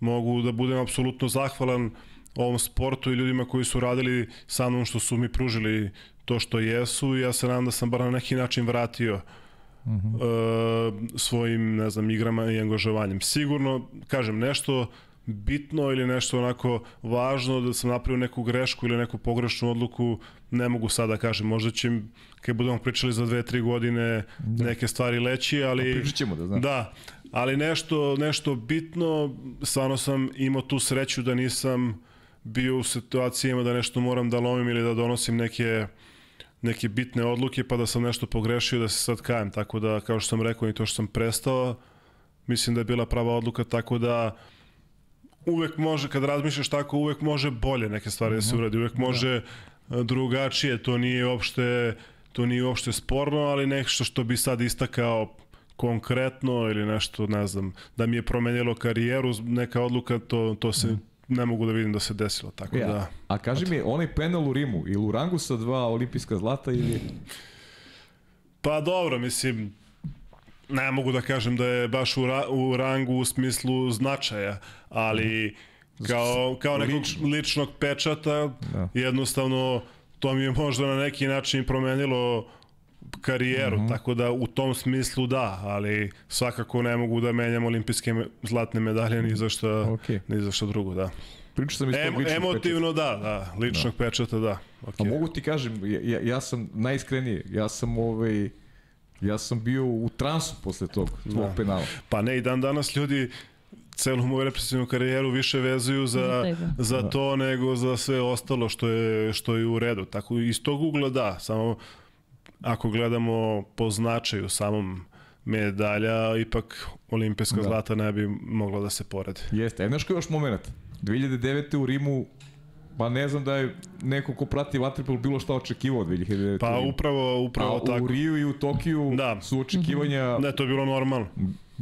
mogu da budem apsolutno zahvalan ovom sportu i ljudima koji su radili sa mnom što su mi pružili to što jesu i ja se nadam da sam bar na neki način vratio -huh. uh, svojim, ne znam, igrama i angažovanjem. Sigurno, kažem, nešto bitno ili nešto onako važno da sam napravio neku grešku ili neku pogrešnu odluku, ne mogu sada da kažem. Možda će, kad budemo pričali za dve, tri godine, da. neke stvari leći, ali... Pa pričat ćemo da znaš. Da, ali nešto, nešto bitno, stvarno sam imao tu sreću da nisam bio u situacijama da nešto moram da lomim ili da donosim neke neke bitne odluke pa da sam nešto pogrešio da se sad kajem. Tako da, kao što sam rekao i to što sam prestao, mislim da je bila prava odluka, tako da uvek može, kad razmišljaš tako, uvek može bolje neke stvari da se mhm. uradi, uvek da. može da. drugačije, to nije uopšte to nije uopšte sporno, ali nešto što bi sad istakao konkretno ili nešto, ne znam, da mi je promenilo karijeru, neka odluka, to, to se mm ne mogu da vidim da se desilo, tako ja. da... A kaži mi, onaj penal u Rimu, ili u rangu sa dva olimpijska zlata ili... Pa dobro, mislim, ne mogu da kažem da je baš u, ra u rangu u smislu značaja, ali kao, kao nekog Lično. ličnog pečata, da. jednostavno to mi je možda na neki način promenilo karijeru, mm -hmm. tako da u tom smislu da, ali svakako ne mogu da menjam olimpijske zlatne medalje ni za šta, okay. ni za šta drugo, da. Pričao sam em, Emotivno pečata. da, da, ličnog da. pečata da. Okay. A mogu ti kažem, ja, ja sam najiskreniji, ja sam ovaj, ja sam bio u transu posle tog tvog da. penala. Pa ne, i dan danas ljudi celu moju represivnu karijeru više vezuju za, za da. to nego za sve ostalo što je, što je u redu. Tako iz tog ugla da, samo ako gledamo po značaju samom medalja, ipak olimpijska da. zlata ne bi mogla da se poredi. Jeste. Znaš koji još moment? 2009. u Rimu Pa ne znam da je neko ko prati Vatripol bilo šta očekivao od 2009. Pa upravo, upravo A, tako. u Riju i u Tokiju da. su očekivanja... Ne, to je bilo normalno.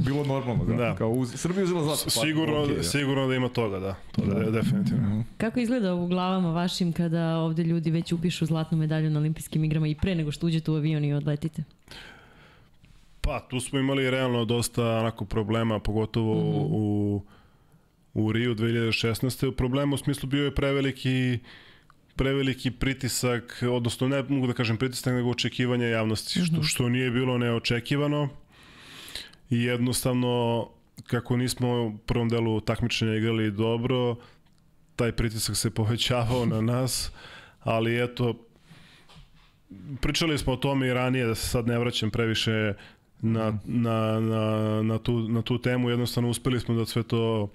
Bilo normalno, da. da. Kao uz, Srbija uzela zlato. Pa, sigurno, okay, da. sigurno da ima toga, da. To da. je definitivno. Mm -hmm. Kako izgleda u glavama vašim kada ovde ljudi već upišu zlatnu medalju na olimpijskim igrama i pre nego što uđete u avion i odletite? Pa, tu smo imali realno dosta onako problema, pogotovo mm -hmm. u, u Riju 2016. Problem u smislu bio je preveliki preveliki pritisak, odnosno ne mogu da kažem pritisak, nego očekivanje javnosti, mm -hmm. što, mhm. što nije bilo neočekivano i jednostavno kako nismo u prvom delu takmičenja igrali dobro, taj pritisak se povećavao na nas, ali eto, pričali smo o tome i ranije, da se sad ne vraćam previše na, na, na, na, tu, na tu temu, jednostavno uspeli smo da sve to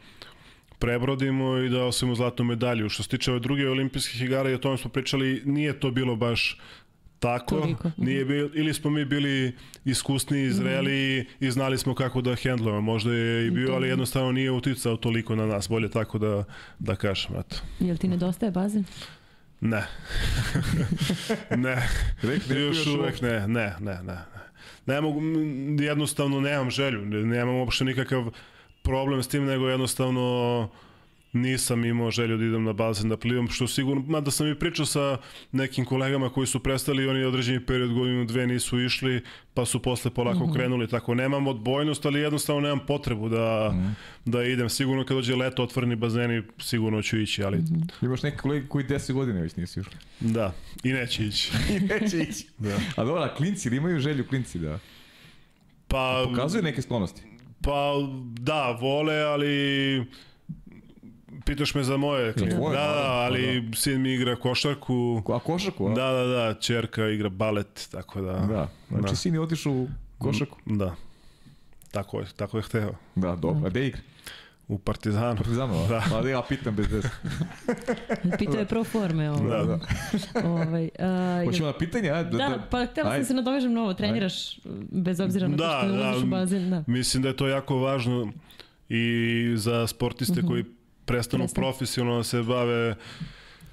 prebrodimo i da osvojimo zlatnu medalju. Što se tiče ove druge olimpijskih igara i o tome smo pričali, nije to bilo baš Tako, Toliko. nije bil, ili smo mi bili iskusni, zreli mm. i znali smo kako da hendlujemo. Možda je i bio, ali jednostavno nije uticao toliko na nas. Bolje tako da, da kažem. Eto. Jel ti nedostaje bazen? Ne. ne. Rek, ne još uvek ne, ne, ne, ne. Ne mogu, jednostavno nemam želju, nemam uopšte nikakav problem s tim, nego jednostavno nisam imao želju da idem na bazen da plivam, što sigurno, mada sam i pričao sa nekim kolegama koji su prestali i oni određeni period godinu dve nisu išli, pa su posle polako mm -hmm. krenuli, tako nemam odbojnost, ali jednostavno nemam potrebu da, mm -hmm. da idem. Sigurno kad dođe leto, otvoreni bazeni, sigurno ću ići, ali... Mm -hmm. Imaš neke kolege koji 10 godine već nisu išli. Da, i neće ići. I neće ići. da. A dobra, klinci, ili imaju želju klinci da... Pa... Pokazuje neke sklonosti. Pa da, vole, ali Pitaš me za moje klijente. Da, da, ali da. sin mi igra košarku. A košarku, a? Da, da, da, čerka igra balet, tako da... Da, znači da. sin je otišao u košarku. Da. Tako je, tako je hteo. Da, dobro. A gde igra? U Partizanu. Partizanu, da. Pa da ja pitam bez veze. Pitao je pro forme ovo. Da, da. ovaj, uh, Hoćemo na pitanje, a? Da, da, pa htela sam se nadovežem novo, treniraš bez obzira na da, to što ne da, u bazen. Da. Mislim da je to jako važno i za sportiste uh mhm. -huh. koji prestanu Prestan. profesionalno da se bave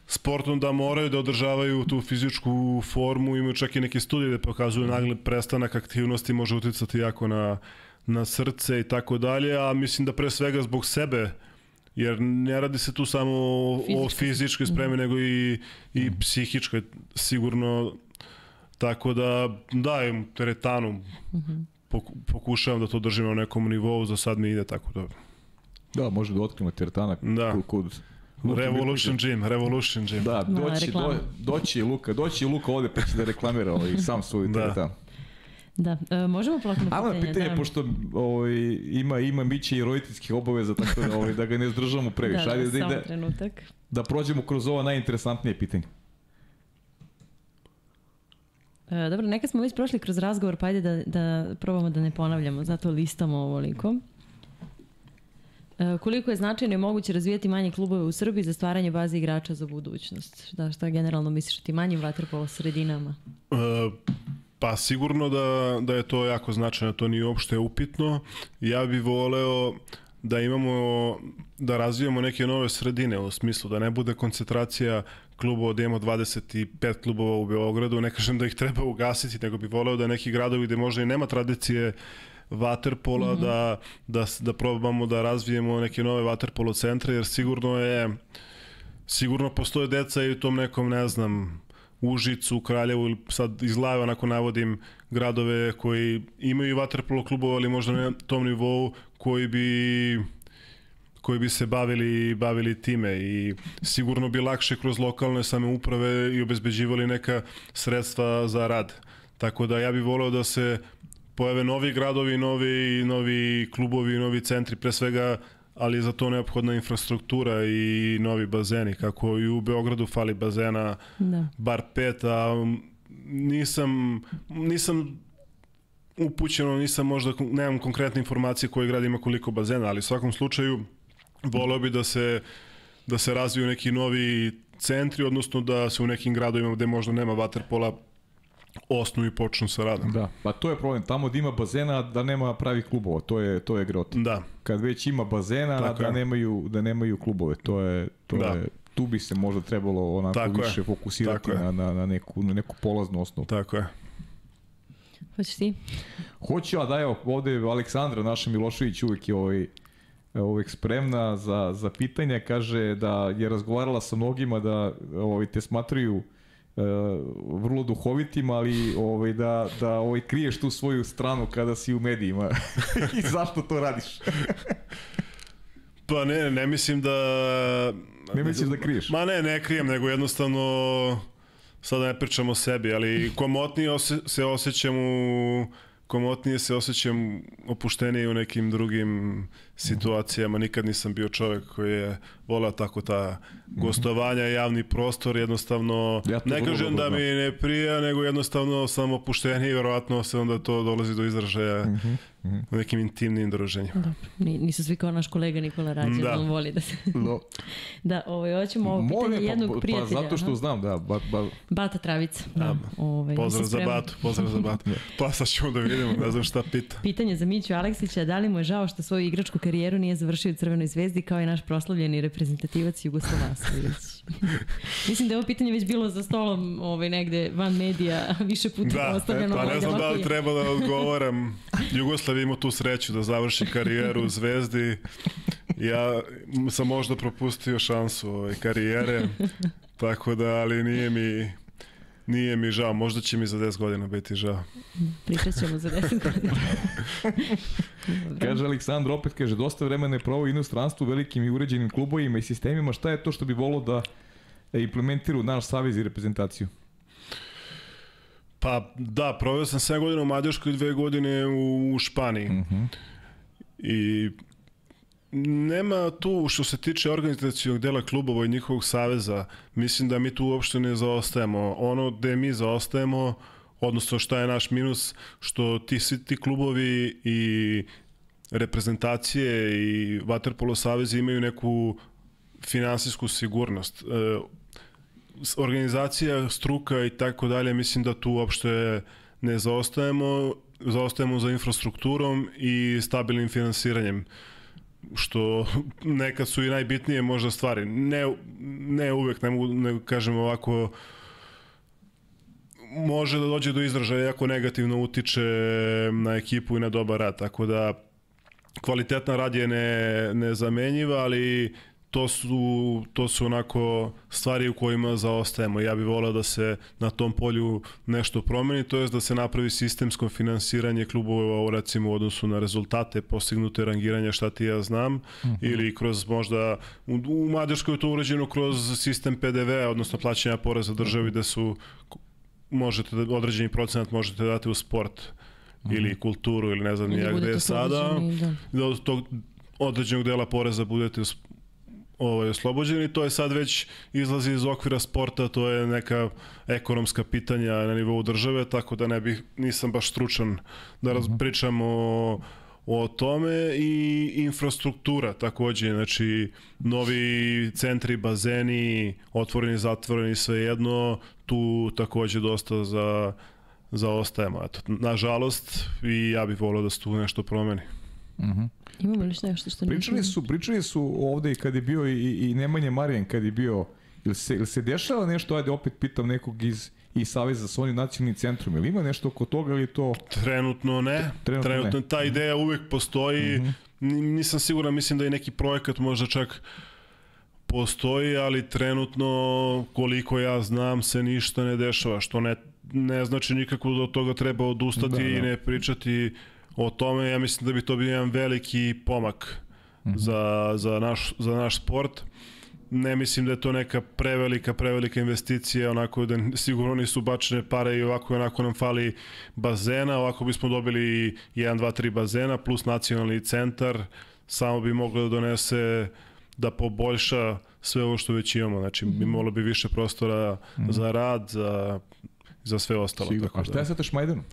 sportom da moraju da održavaju tu fizičku formu, imaju čak i neke studije da pokazuju nagli prestanak aktivnosti može uticati jako na, na srce i tako dalje, a mislim da pre svega zbog sebe jer ne radi se tu samo o fizičkoj spremi, mm. nego i, i mm. psihičkoj sigurno tako da dajem teretanu mm -hmm. pokušavam da to držim na nekom nivou, za sad mi ide tako dobro. Da, može da otkrimo teretana da. kod Revolution Gym, Revolution Gym. Da, doći, do, doći Luka, doći Luka ovde pa će da reklamira ovaj, sam svoj da. teretan. Da, e, možemo plakno pitanje. Ajmo pitanje, da. pošto ovaj, ima, ima Miće i roditeljskih obaveza, tako da, ovaj, da ga ne zdržamo previše. Da, da, Ajde, da, da, trenutak. Da prođemo kroz ova najinteresantnije pitanje. E, dobro, neka smo već prošli kroz razgovor, pa ajde da, da probamo da ne ponavljamo, zato listamo ovoliko. E, koliko je značajno i moguće razvijati manje klubove u Srbiji za stvaranje baze igrača za budućnost? Da, šta generalno misliš o tim manjim vaterpolo sredinama? E, pa sigurno da, da je to jako značajno, to nije uopšte upitno. Ja bih voleo da imamo, da razvijamo neke nove sredine u smislu da ne bude koncentracija klubova, da imamo 25 klubova u Beogradu, ne kažem da ih treba ugasiti, nego bih voleo da neki gradovi gde možda i nema tradicije vaterpola, mm -hmm. da, da, da probamo da razvijemo neke nove vaterpolo centre, jer sigurno je sigurno postoje deca i u tom nekom, ne znam, Užicu, Kraljevu ili sad iz glave onako navodim gradove koji imaju vaterpolo klubova, ali možda na tom nivou koji bi koji bi se bavili bavili time i sigurno bi lakše kroz lokalne samouprave i obezbeđivali neka sredstva za rad. Tako da ja bih voleo da se pojave novi gradovi, novi, novi klubovi, novi centri, pre svega ali je za to neophodna infrastruktura i novi bazeni, kako i u Beogradu fali bazena da. bar pet, a nisam, nisam upućeno, nisam možda, nemam konkretne informacije koji grad ima koliko bazena, ali u svakom slučaju voleo bi da se, da se razviju neki novi centri, odnosno da se u nekim gradovima gde možda nema vaterpola osnovi počnu sa radom. Da, pa to je problem. Tamo da ima bazena, da nema pravih klubova, to je to je grot. Da. Kad već ima bazena, Tako da je. nemaju da nemaju klubove, to je to da. je tu bi se možda trebalo onako Tako više je. fokusirati Tako na, na, na, neku, na neku polaznu osnovu. Tako je. Hoćeš ti? Hoću, a da evo, ovde Aleksandra, naša Milošević uvek je ovaj, uvek spremna za, za pitanja, kaže da je razgovarala sa mnogima da ovaj, te smatraju uh, vrlo duhovitim, ali ovaj, da, da ovaj, kriješ tu svoju stranu kada si u medijima. I zašto to radiš? pa ne, ne mislim da... Ne misliš da kriješ? Ma ne, ne krijem, nego jednostavno sada ne pričam o sebi, ali komotnije ose, se osjećam u komotnije se osjećam opuštenije u nekim drugim situacijama. Nikad nisam bio čovjek koji je volao tako ta gostovanja, javni prostor, jednostavno ja ne kažem da mi ne prija, nego jednostavno sam opušteniji i verovatno se onda to dolazi do izražaja mm -hmm. u nekim intimnim druženjima. Da, nisu svi kao naš kolega Nikola Rađe, da. on voli da se... No. da, ovaj, hoćemo ovo pitanje pa, jednog pa, prijatelja. Pa zato što znam, da. Ba, ba... Bata Travica. Da, da ovaj, pozdrav za Batu, pozdrav za Batu. pa sad ćemo da vidimo, ne znam šta pita. Pitanje za Miću Aleksića, da li mu je žao što svoju igračku karijeru karijeru nije završio u Crvenoj zvezdi kao i naš proslavljeni reprezentativac Jugoslovasović? Mislim da je ovo pitanje već bilo za stolom ovaj, negde van medija više puta Da, postavljeno. pa ne ovaj, znam da li treba da odgovaram. Jugoslav ima tu sreću da završi karijeru u Zvezdi. Ja sam možda propustio šansu ove karijere, tako da, ali nije mi nije mi žao, možda će mi za 10 godina biti žao. Pričat ćemo za 10 godina. Kaže Aleksandar opet, kaže, dosta vremena je provao u inostranstvu, velikim i uređenim klubovima i sistemima. Šta je to što bi volao da implementira u naš savez i reprezentaciju? Pa da, proveo sam 7 godina u Mađarskoj i 2 godine u, u Španiji. Uh -huh. I nema tu što se tiče organizacijonog dela klubova i njihovog saveza, mislim da mi tu uopšte ne zaostajemo. Ono gde mi zaostajemo, odnosno šta je naš minus, što ti svi ti klubovi i reprezentacije i Waterpolo savezi imaju neku finansijsku sigurnost. E, organizacija, struka i tako dalje, mislim da tu uopšte ne zaostajemo, zaostajemo za infrastrukturom i stabilnim finansiranjem što nekad su i najbitnije možda stvari. Ne, ne uvek, ne mogu ne kažem ovako, može da dođe do izražaja jako negativno utiče na ekipu i na dobar rad, tako da kvalitetna rad je ne, nezamenjiva, ali to su, to su onako stvari u kojima zaostajemo. Ja bih volao da se na tom polju nešto promeni, to je da se napravi sistemsko finansiranje klubova recimo u odnosu na rezultate postignute rangiranja šta ti ja znam, mm -hmm. ili kroz možda, u, u Mađarskoj je to urađeno kroz sistem PDV, odnosno plaćanja poreza državi da su možete da, određeni procenat možete dati u sport mm -hmm. ili kulturu ili ne znam Ili nijak gde je sada da. da od tog određenog dela poreza budete ovaj, oslobođeni. To je sad već izlazi iz okvira sporta, to je neka ekonomska pitanja na nivou države, tako da ne bih, nisam baš stručan da raz, pričam o, o tome i infrastruktura takođe, znači novi centri, bazeni, otvoreni, zatvoreni, svejedno, tu takođe dosta za zaostajemo. Eto, nažalost, i ja bih volio da se tu nešto promeni. Uh -huh. Imamo li nešto što Pričali su, pričali su ovde i kad je bio i, i Nemanja Marijan, kad je bio, ili se, ili se dešava nešto, ajde opet pitam nekog iz i Saveza sa onim nacionalnim centrom, ili ima nešto oko toga ili to... Trenutno ne. Trenutno Trenutno, ne. ta ideja uvek postoji. Mm Mhm. -hmm. Nisam siguran, mislim da je neki projekat možda čak postoji, ali trenutno koliko ja znam se ništa ne dešava, što ne, ne znači nikako da od toga treba odustati Da, da. i ne pričati o tome. Ja mislim da bi to bio jedan veliki pomak Mhm. za, za, naš, za naš sport. Ne mislim da je to neka prevelika, prevelika investicija, onako da sigurno nisu bačene pare i ovako i onako nam fali bazena, ovako bismo dobili 1, 2, 3 bazena plus nacionalni centar, samo bi moglo da donese da poboljša sve ovo što već imamo, znači Mhm. imalo bi više prostora za rad, za, za sve ostalo. Sigurno. Tako A šta da. je sa Tašmajdanom?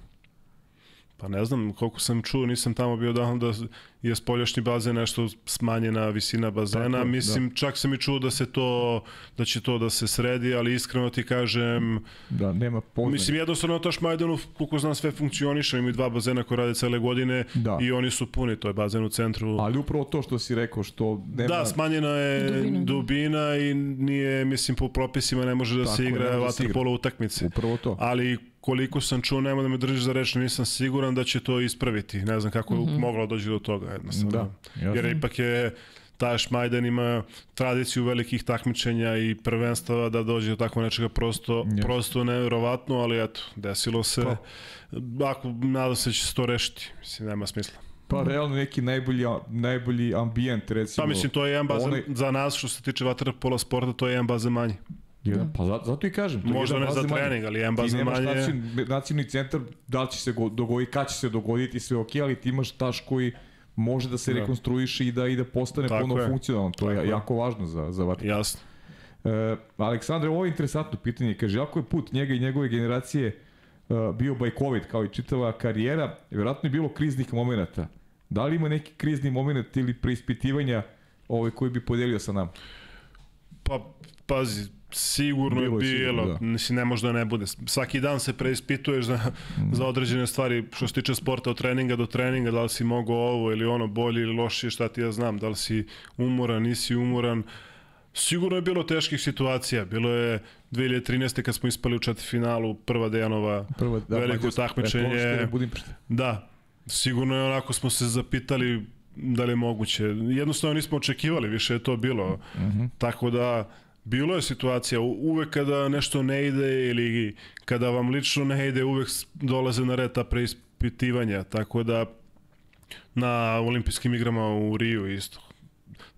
Pa ne znam, koliko sam čuo, nisam tamo bio davno da je spoljašnji bazen nešto smanjena visina bazena. Tako je, Mislim, čak sam i čuo da se to, da će to da se sredi, ali iskreno ti kažem, Da, nema poznanja. mislim jednostavno na Taš Majdanu, koliko znam, sve funkcioniše, imaju dva bazena koji rade cele godine Da. i oni su puni, to je bazen u centru. Ali upravo to što si rekao, što nema... Da, smanjena je Dubina, dubina, da. i nije, mislim, po propisima ne može da Tako se igra da se igra. vaterpolo utakmice. Upravo to. Ali koliko sam čuo, nema da me držiš za reč, nisam siguran da će to ispraviti. Ne znam kako je Mhm. moglo doći do toga jednostavno. Da, jasno. Jer ipak je Taš Majdan ima tradiciju velikih takmičenja i prvenstava da dođe do tako nečega prosto, Jasno. prosto nevjerovatno, ali eto, desilo se. Pa. Ako, nadam se da će se to rešiti. Mislim, nema smisla. Pa realno neki najbolji, najbolji ambijent, recimo. Pa mislim, to je jedan bazen, onaj- za nas što se tiče vaterpola sporta, to je jedan bazen manje. Jedan, pa zato, zato i kažem. to je Možda ne za bazen manje. trening, ali jedan Ti bazen nemaš manje. nacionalni, nacionalni centar, da li će se go- dogoditi, kad će se dogoditi, sve ok, ali ti imaš taš koji može da se Da. rekonstruiše i da i da postane Tako ponovo je. funkcionalan. To je Tako je. jako važno za, za vatru. Jasno. E, Aleksandre, ovo je interesantno pitanje. Kaže, jako je put njega i njegove generacije uh, bio bajkovit kao i čitava karijera. Vjerojatno je bilo kriznih momenta. Da li ima neki krizni moment ili preispitivanja ovaj, koji bi podelio sa nama? Pa, pazi, Sigurno Bilo je bilo, sigurno, da. mislim ne može da ne bude. Svaki dan se preispituješ za, Mhm. za određene stvari što se tiče sporta od treninga do treninga, da li si mogao ovo ili ono bolje ili lošije, šta ti ja znam, da li si umoran, nisi umoran. Sigurno je bilo teških situacija. Bilo je 2013. kad smo ispali u četvrtfinalu, prva Dejanova Prvo, da, veliko Mađarska, takmičenje. Da, sigurno je onako smo se zapitali da li je moguće. Jednostavno nismo očekivali, više je to bilo. Mhm. -huh. Tako da, bilo je situacija, uvek kada nešto ne ide ili kada vam lično ne ide, uvek dolaze na red ta preispitivanja. Tako da, na olimpijskim igrama u Riju isto.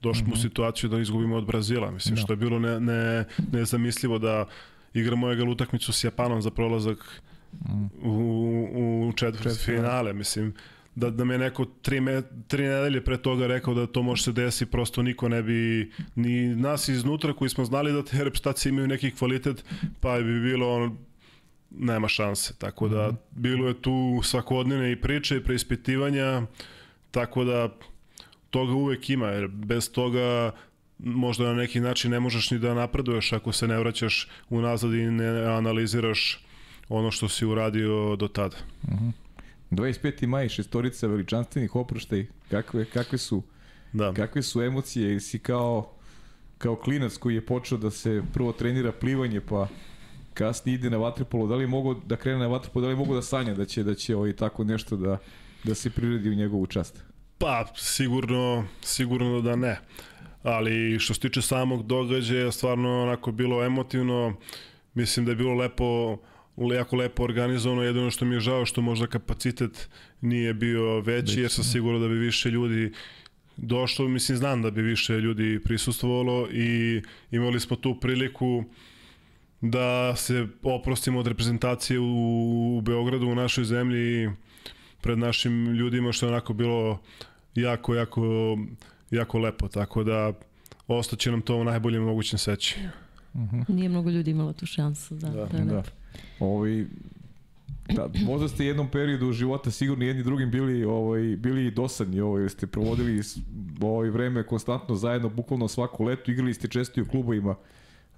Došli smo u situaciju da izgubimo od Brazila, mislim, Da. što je bilo ne, ne, nezamislivo da igramo egal utakmicu s Japanom za prolazak u, u četvrt finale, mislim da, da me neko tri, me, tri nedelje pre toga rekao da to može se desi, prosto niko ne bi, ni nas iznutra koji smo znali da te reprezentacije imaju neki kvalitet, pa bi bilo ono, nema šanse. Tako da, bilo je tu svakodnevne i priče i preispitivanja, tako da toga uvek ima, jer bez toga možda na neki način ne možeš ni da napreduješ ako se ne vraćaš unazad i ne analiziraš ono što si uradio do tada. 25. maj, šestorica veličanstvenih oproštaj. Kakve, kakve su Da. kakve su emocije? Si kao kao klinac koji je počeo da se prvo trenira plivanje, pa kasnije ide na vaterpolo, da li mogao da krene na vaterpolo, da li mogao da sanja da će da će ovaj tako nešto da da se priredi u njegovu čast? Pa, sigurno, sigurno da ne. Ali što se tiče samog događaja, stvarno onako bilo emotivno. Mislim da je bilo lepo, jako lepo organizovano. Jedino što mi je žao što možda kapacitet nije bio veći, jer sam sigurno da bi više ljudi došlo. Mislim, znam da bi više ljudi prisustvovalo i imali smo tu priliku da se oprostimo od reprezentacije u, u Beogradu, u našoj zemlji pred našim ljudima, što je onako bilo jako, jako, jako lepo, tako da ostaće nam to u najboljem mogućem seći. Nije mnogo ljudi imalo tu šansu. Da, Da, je Da. Ovaj Da, možda ste jednom periodu života sigurno jedni drugim bili ovaj bili dosadni, ovaj ste provodili ovaj vreme konstantno zajedno, bukvalno svako leto igrali ste često i u klubovima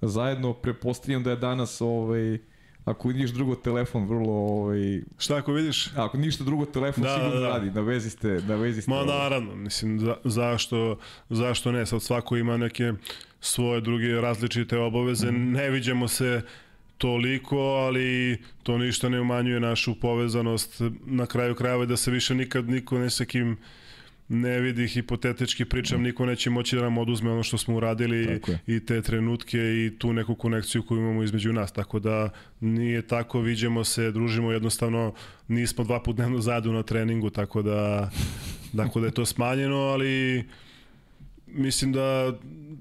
zajedno. Prepostavljam da je danas ovaj ako vidiš drugo telefon vrlo ovaj Šta ako vidiš? ako ništa drugo telefon Da, sigurno da, da. radi, na vezi ste, na vezi ste. Ma ovaj. naravno, mislim, za, zašto, zašto ne? Sad svako ima neke svoje druge različite obaveze, ne viđamo se toliko, ali to ništa ne umanjuje našu povezanost. Na kraju krajeva da se više nikad niko ne sa kim ne vidi, hipotetički pričam, niko neće moći da nam oduzme ono što smo uradili i te trenutke i tu neku konekciju koju imamo između nas, tako da nije tako, viđemo se, družimo jednostavno, nismo dva put dnevno zajedno na treningu, tako da, tako da je to smanjeno, ali mislim da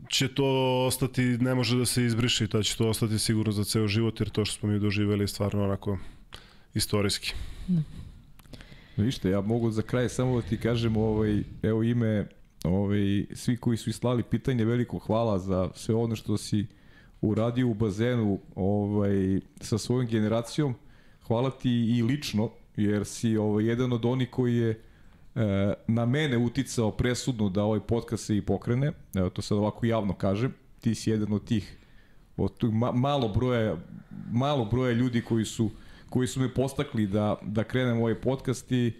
će to ostati, ne može da se izbriše i da će to ostati sigurno za ceo život, jer to što smo mi doživeli je stvarno onako istorijski. Vište, ja mogu za kraj samo da ti kažem ovaj, evo ime ovaj, svi koji su islali pitanje, veliko hvala za sve ono što si uradio u bazenu ovaj, sa svojom generacijom. Hvala ti i lično, jer si ovaj, jedan od onih koji je na mene uticao presudno da ovaj podcast se i pokrene. Evo to sad ovako javno kažem. Ti si jedan od tih od tog ma, malo broja malo broja ljudi koji su koji su me postakli da da krenem ovaj podcast i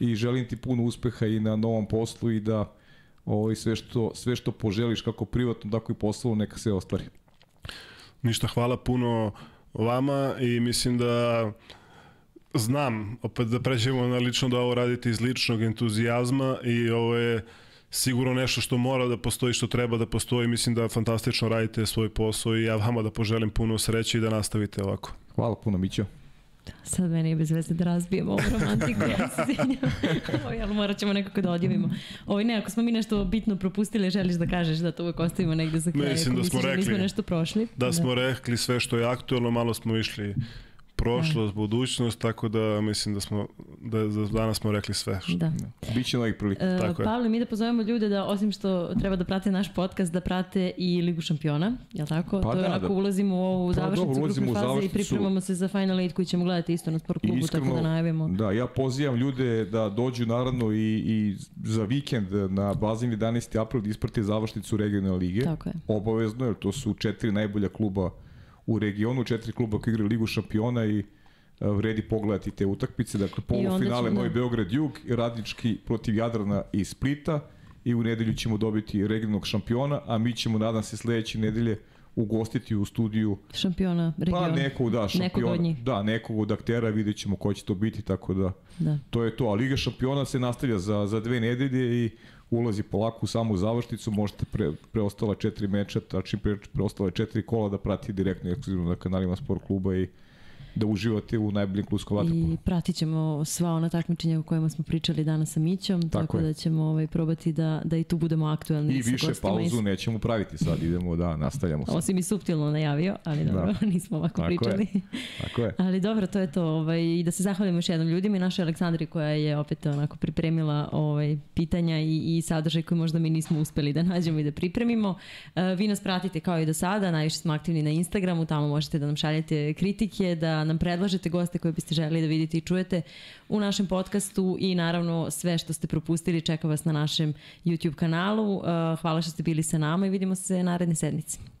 i želim ti puno uspeha i na novom poslu i da ovaj sve što sve što poželiš kako privatno tako i poslovno neka se ostvari. Ništa, hvala puno vama i mislim da znam, opet da pređemo na lično da ovo radite iz ličnog entuzijazma i ovo je sigurno nešto što mora da postoji, što treba da postoji. Mislim da fantastično radite svoj posao i ja vama da poželim puno sreće i da nastavite ovako. Hvala puno Mićo. Sad meni je bez veze da razbijemo ovu romantiku, ja se izvinjam. Ovo, ali morat ćemo nekako da odjavimo. Ovo, ne, ako smo mi nešto bitno propustili, želiš da kažeš da to uvek ostavimo negde za kraj. Mislim da smo nismo rekli nešto prošli. Da smo rekli sve što je aktuelno, malo smo išli prošlost, budućnost, tako da mislim da smo da za danas smo rekli sve. Što, Da. Biće novih prilika. E, Tako je. Pavle, mi da pozovemo ljude da osim što treba da prate naš podcast, da prate i Ligu šampiona, je li tako? Pa to je da, onako da. ulazimo u ovu Pa završnicu dobro, ulazimo grupne faze i završnicu. pripremamo se za Final Eight koji ćemo gledati isto na sport klubu, tako da najavimo. Da, ja pozivam ljude da dođu naravno i, i za vikend na bazin 11. april da isprate završnicu regionalne lige. Tako je. Obavezno, jer to su četiri najbolja kluba u regionu, četiri kluba koji igraju Ligu šampiona i e, vredi pogledati te utakmice. Dakle, polufinale Novi da. Beograd Jug, Radnički protiv Jadrana i Splita i u nedelju ćemo dobiti regionalnog šampiona, a mi ćemo, nadam se, sledeće nedelje ugostiti u studiju Šampiona regiona. Pa nekog, da, Nekog šampiona. od njih. Da, nekog od aktera, vidjet ćemo ko će to biti, tako da Da. to je to. A Liga šampiona se nastavlja za, za dve nedelje i ulazi polako u samu završnicu, možete pre, preostala četiri meča, tačnije pre, preostale četiri kola da pratite direktno i ekskluzivno na kanalima sport kluba i da uživate u najboljim kluskom vaterpolu. I pratit ćemo sva ona takmičenja o kojima smo pričali danas sa Mićom, tako, Tako je. da ćemo ovaj, probati da, da i tu budemo aktuelni. I više pauzu iz- nećemo praviti sad, idemo da nastavljamo. Sad. Osim i suptilno najavio, ali dobro, nismo ovako Tako je. pričali. Tako je. Ali dobro, to je to. Ovaj, I da se zahvalimo još jednom ljudima i našoj Aleksandri koja je opet onako pripremila ovaj, pitanja i, i sadržaj koji možda mi nismo uspeli da nađemo i da pripremimo. E, vi nas pratite kao i do sada, najviše smo aktivni na Instagramu, tamo možete da nam šaljete kritike, da nam predlažete goste koje biste želeli da vidite i čujete u našem podcastu i naravno sve što ste propustili čeka vas na našem YouTube kanalu. E, hvala što ste bili sa nama i vidimo se naredne sedmice.